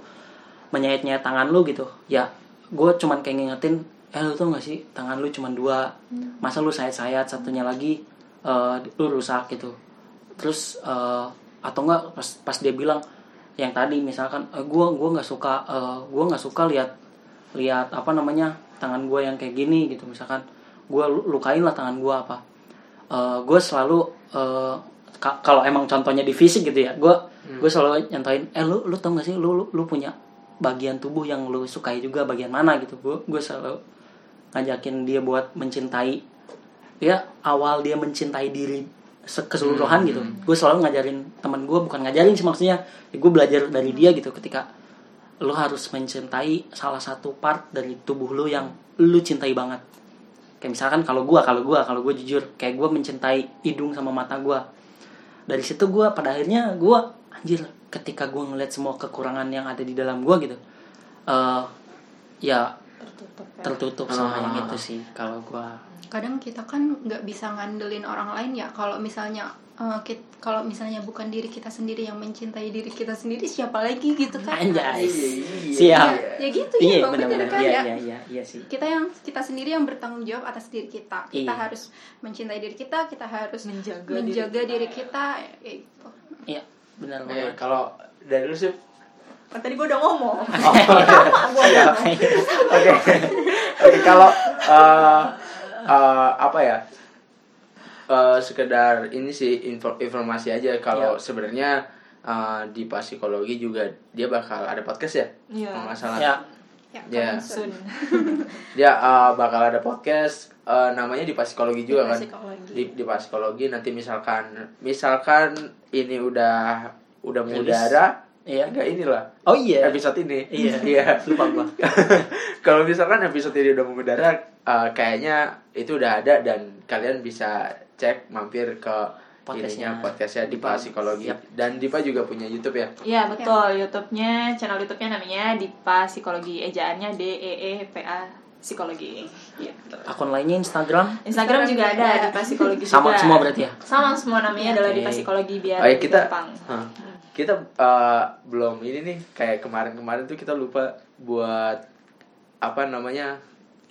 menyayat-nyayat tangan lu gitu. Ya gue cuman kayak ngingetin eh lu tau gak sih tangan lu cuman dua. Masa lu sayat-sayat satunya lagi eh, lu rusak gitu. Terus eh, atau enggak pas pas dia bilang yang tadi misalkan eh, gua gua nggak suka eh, gua nggak suka lihat lihat apa namanya tangan gue yang kayak gini gitu. Misalkan gue lukain lah tangan gue apa gue selalu eh, ka- kalau emang contohnya di fisik gitu ya gue gue selalu nyantain eh lu lu tau gak sih lu lu, lu punya bagian tubuh yang lu sukai juga bagian mana? gitu. Gue gue selalu ngajakin dia buat mencintai ya awal dia mencintai diri se- keseluruhan gitu. Gue selalu ngajarin teman gue bukan ngajarin sih maksudnya ya gue belajar dari dia gitu ketika lu harus mencintai salah satu part dari tubuh lu yang lu cintai banget kayak misalkan kalau gue kalau gue kalau gue jujur kayak gue mencintai hidung sama mata gue dari situ gue pada akhirnya gue anjir ketika gue ngeliat semua kekurangan yang ada di dalam gue gitu eh ya tertutup ya. tertutup sama Ah. yang itu sih kalau gue kadang kita kan nggak bisa ngandelin orang lain ya kalau misalnya eh, kit- kalau misalnya bukan diri kita sendiri yang mencintai diri kita sendiri siapa lagi gitu kan? Anjay. Iya, siap. Ya, ya gitu iya ya Bang, benar bener benar kan iya ya. iya iya iya sih. Kita yang kita sendiri yang bertanggung jawab atas diri kita. Kita Iya. harus mencintai diri kita kita harus Menjaga menjaga diri diri kita ya itu iya benar Eh, banget. kalau dari lu sih kan tadi gue udah ngomong. Iya. Oke. Oke, kalau eh, eh, apa ya? Eh, sekedar ini sih info- informasi aja kalau Iya. sebenarnya eh, di pas psikologi juga dia bakal ada podcast ya? Iya. Kalau nggak salah. ya ya, Ya. Sun Dia eh, bakal ada podcast eh, namanya di pas psikologi juga Di kan? psikologi. Di di pas psikologi nanti misalkan misalkan ini udah udah mengudara iya enggak inilah oh iya episode ini Iya. iya lupa gua kalau misalkan episode ini udah mengudara uh, kayaknya itu udah ada dan kalian bisa cek mampir ke Podcastnya. podcastnya Dipa Dipa. Psikologi Yap. dan Dipa juga punya YouTube ya Iya betul, YouTube-nya, channel YouTube-nya namanya Dipa Psikologi, ejaannya D E E P A Psikologi. Betul. akun lainnya Instagram Instagram juga ada ada. Dipa Psikologi sama juga. semua berarti ya Sama semua namanya adalah Oke. Dipa Psikologi biar Oh, ya, kita gampang. Hah. kita uh, belum ini nih kayak kemarin-kemarin tuh kita lupa buat apa namanya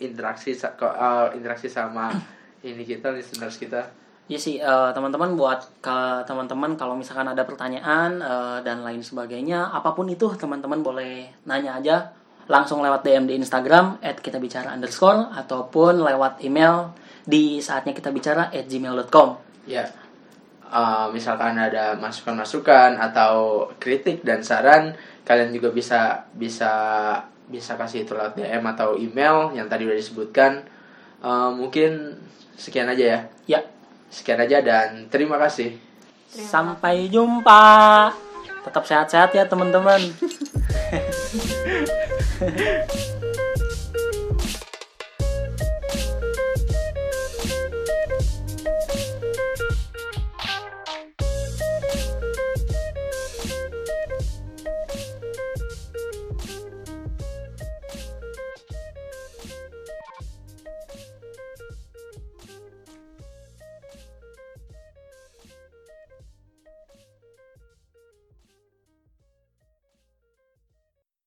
interaksi uh, interaksi sama ini kita listeners kita. Iya sih eh, teman-teman buat ke teman-teman kalau misalkan ada pertanyaan eh, dan lain sebagainya apa pun itu teman-teman boleh nanya aja langsung lewat DM di Instagram at kita bicara underscore ataupun lewat email di saatnya kita bicara at gmail.com Ya, uh, misalkan ada masukan-masukan atau kritik dan saran, kalian juga bisa bisa bisa kasih itu lewat DM atau email yang tadi udah disebutkan. Uh, mungkin sekian aja ya. ya Sekian aja dan terima kasih. sampai jumpa tetap sehat-sehat ya teman-teman